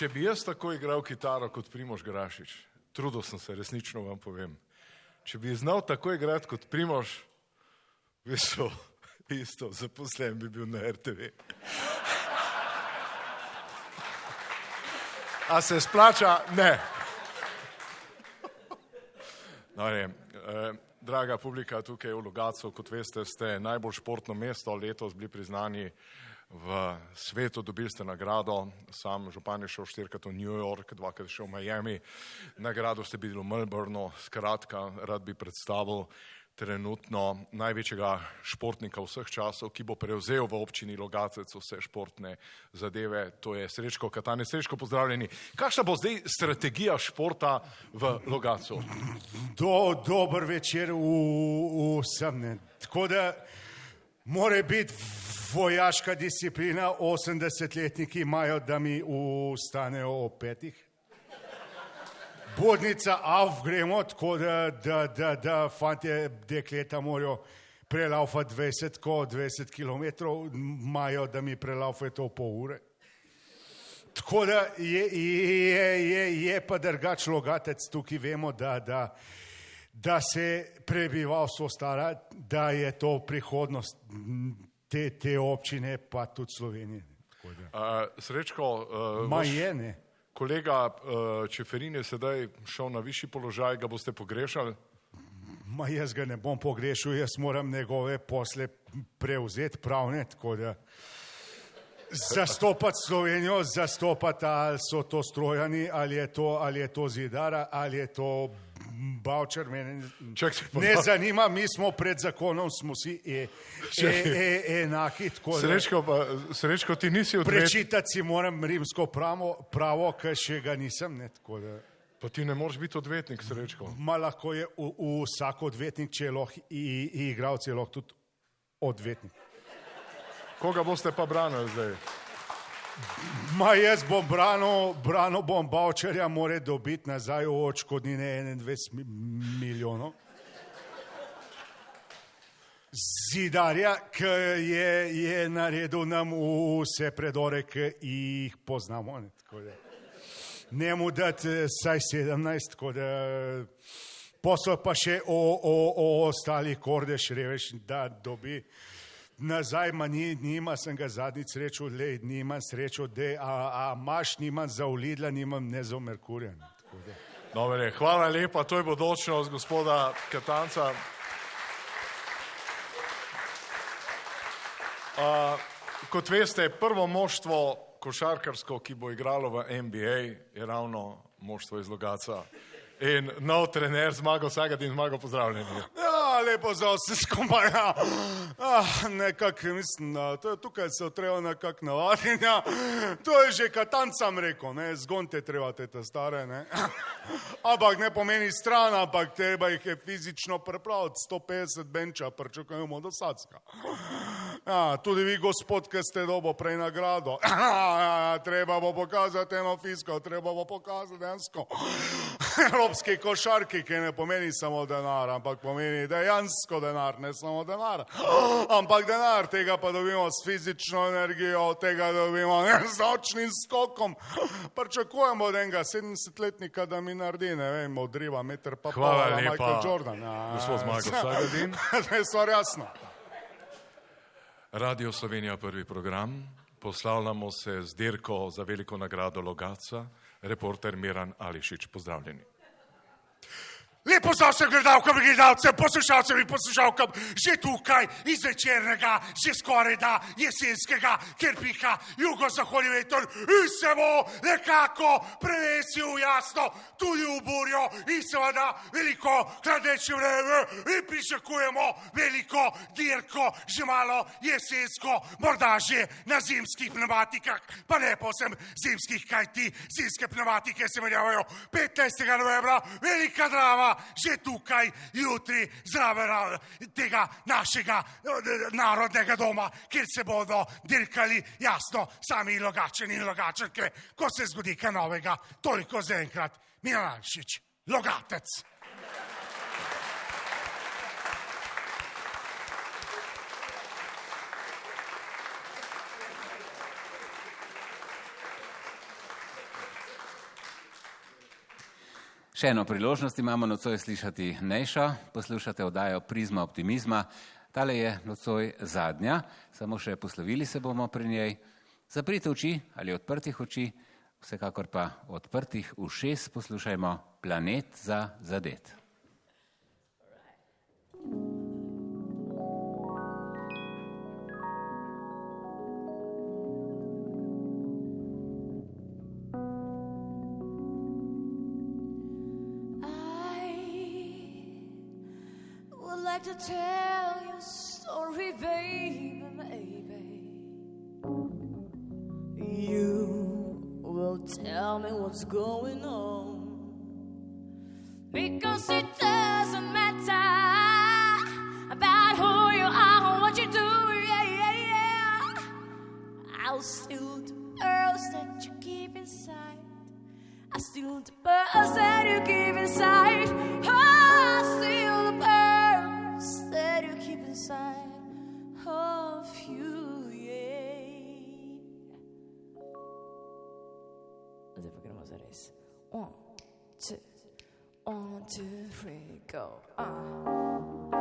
Če bi jaz tako igral kitaro kot Primož Grašič, trudil sem se, resnično vam povem. Če bi znal tako igrati kot Primož, bi šel isto, zaposlen bi bil na RTV. A se splača? Ne. No, ne. Eh, draga publika tukaj v Logacu, kot veste, ste najbolj športno mesto, letos bili priznani v svetu, dobili ste nagrado, sam župan je šel štirikrat v New York, dvakrat je šel v Miami, nagrado ste bili v Melbourneu, skratka, rad bi predstavil trenutno največjega športnika vseh časov, ki bo prevzel v občini Logacec vse športne zadeve, to je Srečko Katane. Srečko, pozdravljeni. Kakšna bo zdaj strategija športa v Logacu? Do, dober večer v- vsem. Tako da mora biti vojaška disciplina, 80-letniki imajo, da mi ustanejo ob petih. Bodnica, av gremo, tako da, da, da, da fantje, dekleta morajo prelaufati 20, ko 20 km, imajo, da mi prelaufajo to pol ure. Tako da je, je, je, je pa drugač logatec tukaj, vemo, da, da, da se prebivalstvo stara, da je to prihodnost te, te občine, pa tudi Slovenije. Uh, Srečko, uh, Ma je, ne. kolega uh, Čeferin je sedaj šel na višji položaj, ga boste pogrešali? Ma jaz ga ne bom pogrešal, jaz moram njegove posle prevzeti pravne, tako da zastopati Slovenijo, zastopati ali so to strojani, ali je to, ali je to zidara, ali je to Bavčer, se ne zanima, mi smo pred zakonom, smo si e, e, e, enaki. tako da- Srečko, pa, Srečko, ti nisi odvetnik. Prečitati si moram rimsko pravo, pravo ker še ga nisem. Ne, tako da. Pa ti ne moreš biti odvetnik, Srečko. Ma lahko je v, v vsak odvetnik, če je lahko igralec, je lahko tudi odvetnik. Koga boste pa branili zdaj? Ma jaz bom branil, branil bom Bavčerja, mora dobiti nazaj v očkodnine 21 mi- milijonov. Zidarja, ki je, je naredil nam vse predore, ki jih poznamo. Ne, da. Njemu dati eh, saj 17, tako da posel pa še o, o, o ostalih kordeš, reveš, da dobi nazaj, ma ni, nima sem ga zadnjič srečal, le nimam srečo, da a, a imaš, nimam za ulidla, nimam ne za Merkurja. Dobre, hvala lepa, to je bodočnost gospoda Katanca. Uh, kot veste, prvo moštvo košarkarsko, ki bo igralo v NBA, je ravno moštvo iz Logaca. In nov trener Zmago Sagadin, Zmago pozdravljeni. Ja, lepo za vse skupaj. Ja. Ah, nekako mislim, da to, tukaj se treba nekako navaditi. Ja. To je že katancam rekel, ne, zgonte treba te stare. Ne. Ampak ne pomeni stran, ampak treba jih je fizično prepraviti. 150 benča, pričakujemo do Sacka. Ja, tudi vi, gospod, ki ste dobo prej nagrado. Ja, ja, treba bo pokazati eno fisko, treba bo pokazati dejansko evropski košarki, ki ne pomeni samo denar, ampak pomeni dejansko denar, ne samo denar. Ampak denar, tega pa dobimo s fizično energijo, tega dobimo ne, z očnim skokom. Pričakujemo od enega 70-letnika, da mi naredi, ne vem, odriva meter pa pol, Hvala lepa, Michael Jordan. Ja, gospod Zmago Sagadin. To je stvar jasna. Radio Slovenija prvi program. Poslavljamo se z dirko za veliko nagrado Logaca. Reporter Miran Ališič, pozdravljeni. Lepo za vse gledalke, gledalce, poslušalce in poslušalkam, že tukaj iz večernega, že skoraj da jesenskega, ker piha jugozahodni veter in se bo nekako prevesil jasno tudi v burjo in seveda veliko hladnejše vreme in pričakujemo veliko dirko, že malo jesensko, morda že na zimskih pneumatikah, pa ne posem zimskih, kaj ti zimske pneumatike se menjavajo 15. novembra, velika drama, že tukaj, jutri, zraven tega našega eh, narodnega doma, kjer se bodo dirkali, jasno, sami logačeni in logačenke, ko se zgodi kaj novega, toliko zaenkrat, Milanšič, logatec. Še eno priložnost imamo nocoj slišati Nejšo, poslušate oddajo Prizma optimizma. Tale je nocoj zadnja, samo še poslovili se bomo pri njej. Zaprite oči ali odprtih oči, vsekakor pa odprtih ušes poslušajmo Planet za zadet. would like to tell you a story, baby, baby. You will tell me what's going on. Because it doesn't matter about who you are or what you do, yeah, yeah, yeah. I'll steal the pearls that you keep inside. I'll steal the pearls that you keep inside. I inside of you, yeah. Gremo za res. One, two, one, two, three, go. Ah.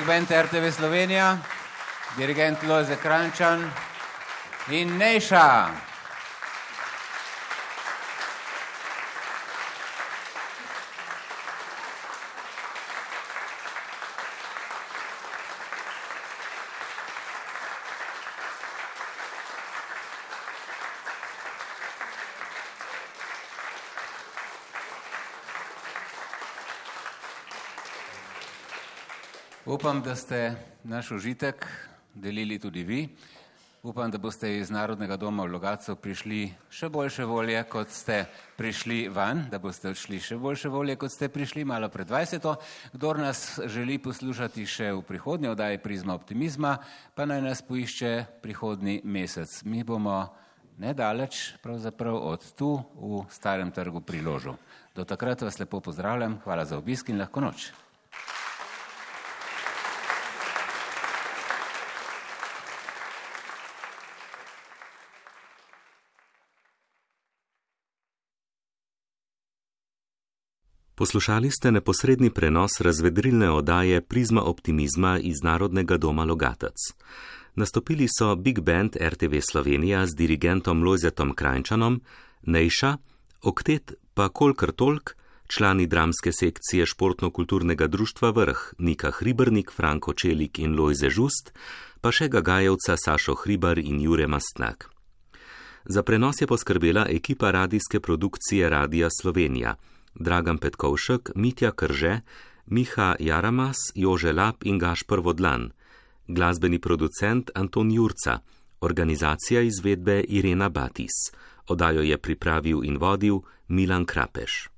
Big Band RTV Slovenija, dirigent Lojze Krančan in Nejša. Upam, da ste naš užitek delili tudi vi. Upam, da boste iz Narodnega doma v Logacu prišli še boljše volje, kot ste prišli van, da boste odšli še boljše volje, kot ste prišli malo pred 20. Kdor nas želi poslušati še v prihodnje oddaji Prizma optimizma, pa naj nas poišče prihodni mesec. Mi bomo nedaleč pravzaprav od tu v Starem trgu pri Ložu. Do takrat vas lepo pozdravljam, hvala za obisk in lahko noč. Poslušali ste neposredni prenos razvedrilne oddaje Prizma optimizma iz Narodnega doma Logatec. Nastopili so Big Band RTV Slovenija z dirigentom Lojzetom Krajčanom, Nejša, Oktet pa Kolkar Tolk, člani dramske sekcije Športno-kulturnega društva Vrh Nika Hribernik, Franko Čelik in Lojze Žust, pa še Gagajevca Sašo Hribar in Jure Mastnak. Za prenos je poskrbela ekipa radijske produkcije Radija Slovenija. Dragan Petkovšek, Mitja Krže, Miha Jaramas, Jože Lap in Gašpr Vodlan, glasbeni producent Anton Jurca, organizacija izvedbe Irena Batis. Odajo je pripravil in vodil Milan Krapeš.